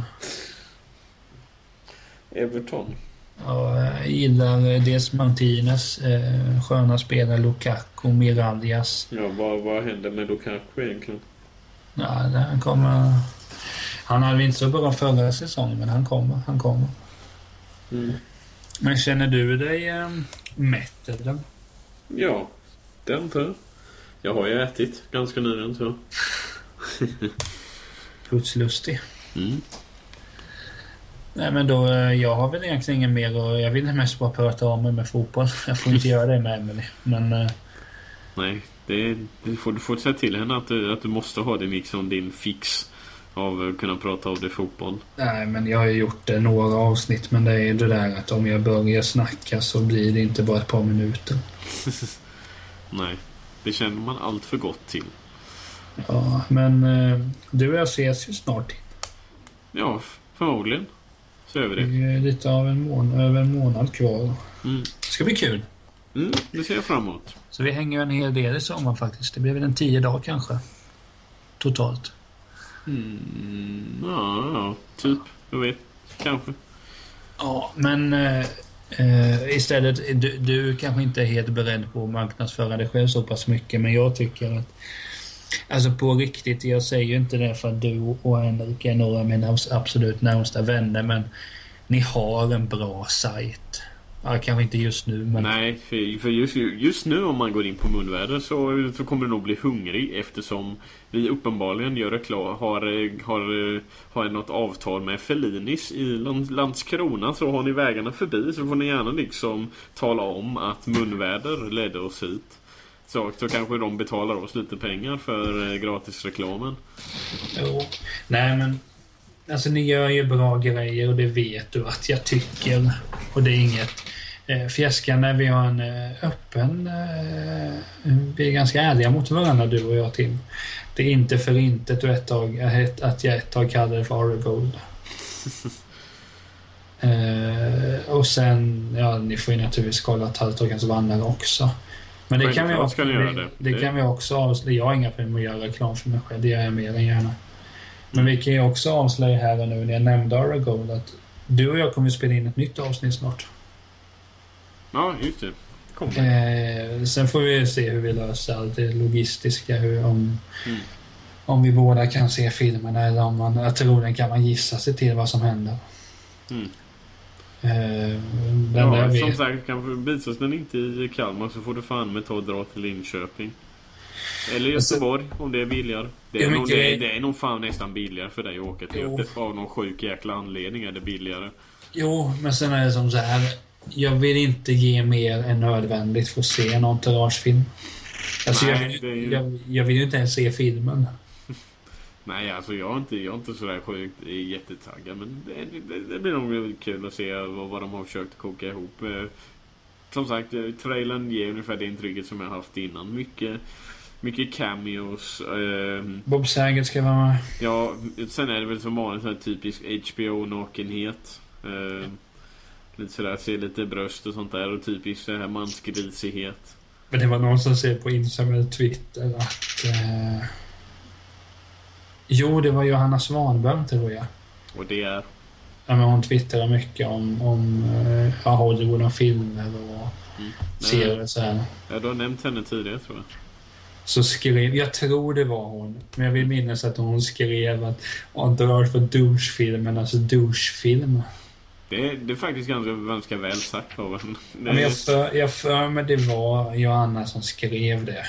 [SPEAKER 3] Everton.
[SPEAKER 2] Ja, jag gillar dels Martinez, eh, sköna spelare, Lukaku, Mirallas.
[SPEAKER 3] Ja, vad, vad händer med Lukaku egentligen?
[SPEAKER 2] Ja, han kommer... Han hade inte så bra förra säsongen, men han kommer. Han kommer.
[SPEAKER 3] Mm.
[SPEAKER 2] Men känner du dig eh, mätt eller?
[SPEAKER 3] Ja, den tror jag. Jag har ju ätit ganska nyligen så.
[SPEAKER 2] Putslustig.
[SPEAKER 3] Mm.
[SPEAKER 2] Nej men då, eh, jag har väl egentligen inget mer och jag vill mest bara prata om mig med fotboll. Jag får inte göra det med Emily. Men eh,
[SPEAKER 3] Nej, det, det får, du får säga till henne att du, att du måste ha din, liksom, din fix av att kunna prata av det fotboll.
[SPEAKER 2] nej, men jag har ju gjort det några avsnitt men det är ju det där att om jag börjar snacka så blir det inte bara ett par minuter.
[SPEAKER 3] Nej, det känner man allt för gott till.
[SPEAKER 2] Ja, men eh, du och jag ses ju snart.
[SPEAKER 3] Ja, förmodligen. Så gör vi
[SPEAKER 2] Det
[SPEAKER 3] det.
[SPEAKER 2] är lite av en månad, över en månad kvar.
[SPEAKER 3] Mm.
[SPEAKER 2] Det ska bli kul.
[SPEAKER 3] Mm, det ser jag fram emot.
[SPEAKER 2] Så vi hänger ju en hel del i sommar faktiskt. Det blir väl en tio dagar kanske. Totalt.
[SPEAKER 3] Mm, ja, ja, typ. Jag vet. Kanske.
[SPEAKER 2] Ja, men eh, eh, istället, du, du kanske inte är helt beredd på att marknadsföra dig själv så pass mycket, men jag tycker att Alltså på riktigt, jag säger ju inte det för att du och Henrik är några av mina absolut närmsta vänner, men ni har en bra sajt. Ja, kanske inte just nu, men...
[SPEAKER 3] Nej, för, just, just nu om man går in på munväder så, så kommer du nog bli hungrig eftersom vi uppenbarligen gör reklam, har, har, har något avtal med Fellinis i Landskrona. Så har ni vägarna förbi så får ni gärna liksom tala om att munväder ledde oss hit. Så, så kanske de betalar oss lite pengar för eh, gratisreklamen.
[SPEAKER 2] Jo. Nej, men... Alltså ni gör ju bra grejer och det vet du att jag tycker. Och det är inget eh, fjäskande. Vi har en eh, öppen... Eh, vi är ganska ärliga mot varandra du och jag Tim. Det är inte för intet och ett tag, eh, ett, att jag ett tag kallade det för Aragold. eh, och sen, ja ni får ju naturligtvis kolla Talltorkens vandrare också. Men det kan, vi också, det,
[SPEAKER 3] det.
[SPEAKER 2] det kan vi också avslöja. Jag har inga problem att göra reklam för mig själv. Det gör jag mer än gärna. Men vi kan ju också avslöja här och nu när jag nämnde Aragold att du och jag kommer att spela in ett nytt avsnitt snart.
[SPEAKER 3] Ja, just det.
[SPEAKER 2] Eh, sen får vi se hur vi löser allt det logistiska. Hur, om,
[SPEAKER 3] Mm.
[SPEAKER 2] om vi båda kan se filmerna eller om man, jag tror den kan man gissa sig till vad som händer.
[SPEAKER 3] Mm.
[SPEAKER 2] Eh, där
[SPEAKER 3] Ja, som sagt, kanske visas den inte i Kalmar så får du fan med ta och dra till Linköping. Eller
[SPEAKER 2] Alltså-
[SPEAKER 3] Göteborg om det är billigare. Det är, nog, det, det är nog fan nästan billigare för dig att åka till. Göteborg. Av någon sjuk jäkla anledning är det billigare.
[SPEAKER 2] Jo, men sen är det som så här. Jag vill inte ge mer än nödvändigt för att se en entouragefilm. Alltså,
[SPEAKER 3] Nej,
[SPEAKER 2] jag,
[SPEAKER 3] ju-
[SPEAKER 2] jag, jag vill ju inte ens se filmen.
[SPEAKER 3] Nej, alltså jag är inte, jag är inte sådär sjukt jättetaggad. Men det, det, det blir nog kul att se vad, vad de har försökt koka ihop. Eh, Som sagt, eh, trailern ger ungefär det intrycket som jag haft innan. Mycket, mycket cameos. Eh,
[SPEAKER 2] Bob Saget ska vara med.
[SPEAKER 3] Ja, sen är det väl som vanligt här typisk HBO-nakenhet. Eh, lite sådär, se lite bröst och sånt där och typiskt så här mansgrisighet.
[SPEAKER 2] Men det var någon som skrev på Instagram eller Twitter att... Eh... Jo, det var Johanna Svanberg tror jag.
[SPEAKER 3] Och det är...
[SPEAKER 2] Ja, men hon twittrar mycket om, om eh, ja, Hollywood och filmer och
[SPEAKER 3] Mm.
[SPEAKER 2] serier och så här.
[SPEAKER 3] Ja, du har nämnt henne tidigare tror jag.
[SPEAKER 2] Så skrev, jag tror det var hon, men jag vill minnas att hon skrev att Entourage var douchefilmen, alltså douchefilm.
[SPEAKER 3] Det det är faktiskt ganska, ganska väl sagt av henne.
[SPEAKER 2] Ja, men jag för, jag för mig det var Johanna som skrev det.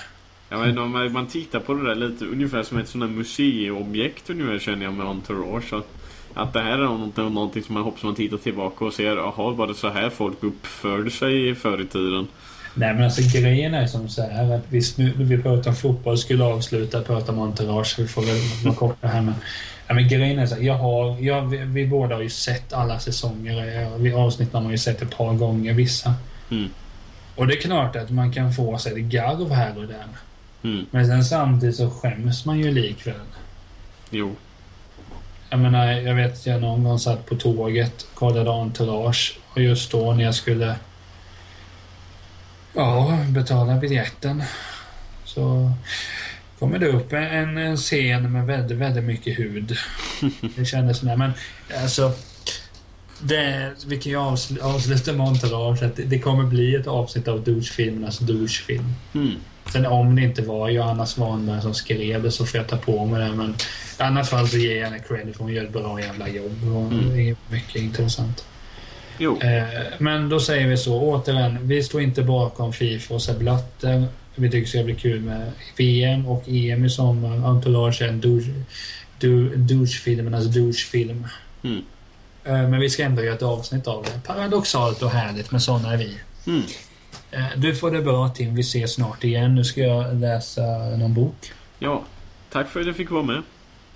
[SPEAKER 3] Ja, men om man, tittar på det där lite ungefär som ett sånt här museiobjekt ungefär känner jag med Entourage. Att, att det här är något, någonting som man hoppas man tittar tillbaka och ser, jaha, var det så här folk uppförde sig förr i tiden?
[SPEAKER 2] Nej men alltså grejen är som så här att visst nu när vi pratar om fotboll skulle avsluta prata om entourage. Vi får väl vara korta här men. Ja, men grejen är så här, jag har, jag, vi, vi båda har ju sett alla säsonger. Vi avsnitten har man ju sett ett par gånger vissa.
[SPEAKER 3] Mm.
[SPEAKER 2] Och det är klart att man kan få sig ett garv här och där.
[SPEAKER 3] Mm.
[SPEAKER 2] Men sen samtidigt så skäms man ju likväl.
[SPEAKER 3] Jo.
[SPEAKER 2] Jag menar, jag vet jag någon gång satt på tåget, kollade entourage och just då när jag skulle ja, betala biljetten så kommer det upp en, en scen med väldigt, väldigt mycket hud. Det kändes sådär, men alltså det, vi kan ju avsl avsluta att det, det kommer bli ett avsnitt av douchefilmernas douchefilm.
[SPEAKER 3] Mm.
[SPEAKER 2] Sen om det inte var Johanna Svanberg som skrev det så får jag ta på mig det. Men i annat fall så ger jag henne credit för hon gör ett bra jävla jobb. Och
[SPEAKER 3] Mm.
[SPEAKER 2] Det är mycket intressant.
[SPEAKER 3] Jo.
[SPEAKER 2] Eh, men då säger vi så, återigen. Vi står inte bakom Fifa och Sepp Blatter. Vi tycker det ska bli kul med VM och EM i sommar. Entourage är en douche- du- douchefilmernas douchefilm.
[SPEAKER 3] Mm.
[SPEAKER 2] Eh, men vi ska ändå göra ett avsnitt av det. Paradoxalt och härligt, men sådana är vi.
[SPEAKER 3] Mm.
[SPEAKER 2] Eh, Du får det bra Tim, vi ses snart igen. Nu ska jag läsa någon bok.
[SPEAKER 3] Ja. Tack för att jag fick vara med.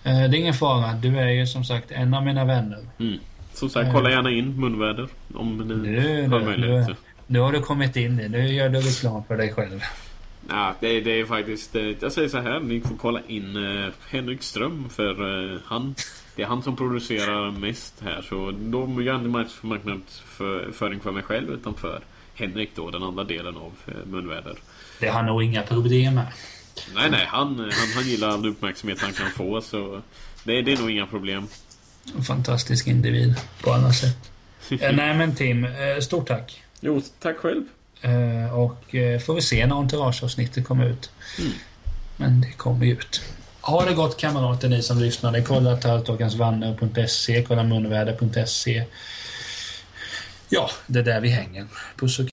[SPEAKER 2] Eh, Det är ingen fara, du är ju som sagt en av mina vänner.
[SPEAKER 3] Mm. Som sagt, kolla gärna in munväder om ni
[SPEAKER 2] Nu,
[SPEAKER 3] har möjlighet.
[SPEAKER 2] nu, nu har du kommit in i Nu gör du reklam för dig själv.
[SPEAKER 3] Ja, det, det är faktiskt... eh, Jag säger så här, ni får kolla in Henrik Ström för han... Det är han som producerar mest här så då gör jag inte marknadsföring för mig själv utan för Henrik då, den andra delen av eh, munväder.
[SPEAKER 2] Det har nog inga problem med.
[SPEAKER 3] Nej, nej, han, han, han gillar all uppmärksamhet han kan få så det, det är nog inga problem.
[SPEAKER 2] En fantastisk individ på alla sätt. Eh, Nej men Tim, eh, stort tack.
[SPEAKER 3] Jo, tack själv.
[SPEAKER 2] Eh, Och eh, får vi se när entourageavsnittet kommer ut.
[SPEAKER 3] Mm.
[SPEAKER 2] Men det kommer ju ut. Ha det gott kamrater ni som lyssnade. Kolla talltåkansvanner.se, kolla munväder.se. Ja, det är där vi hänger. Puss och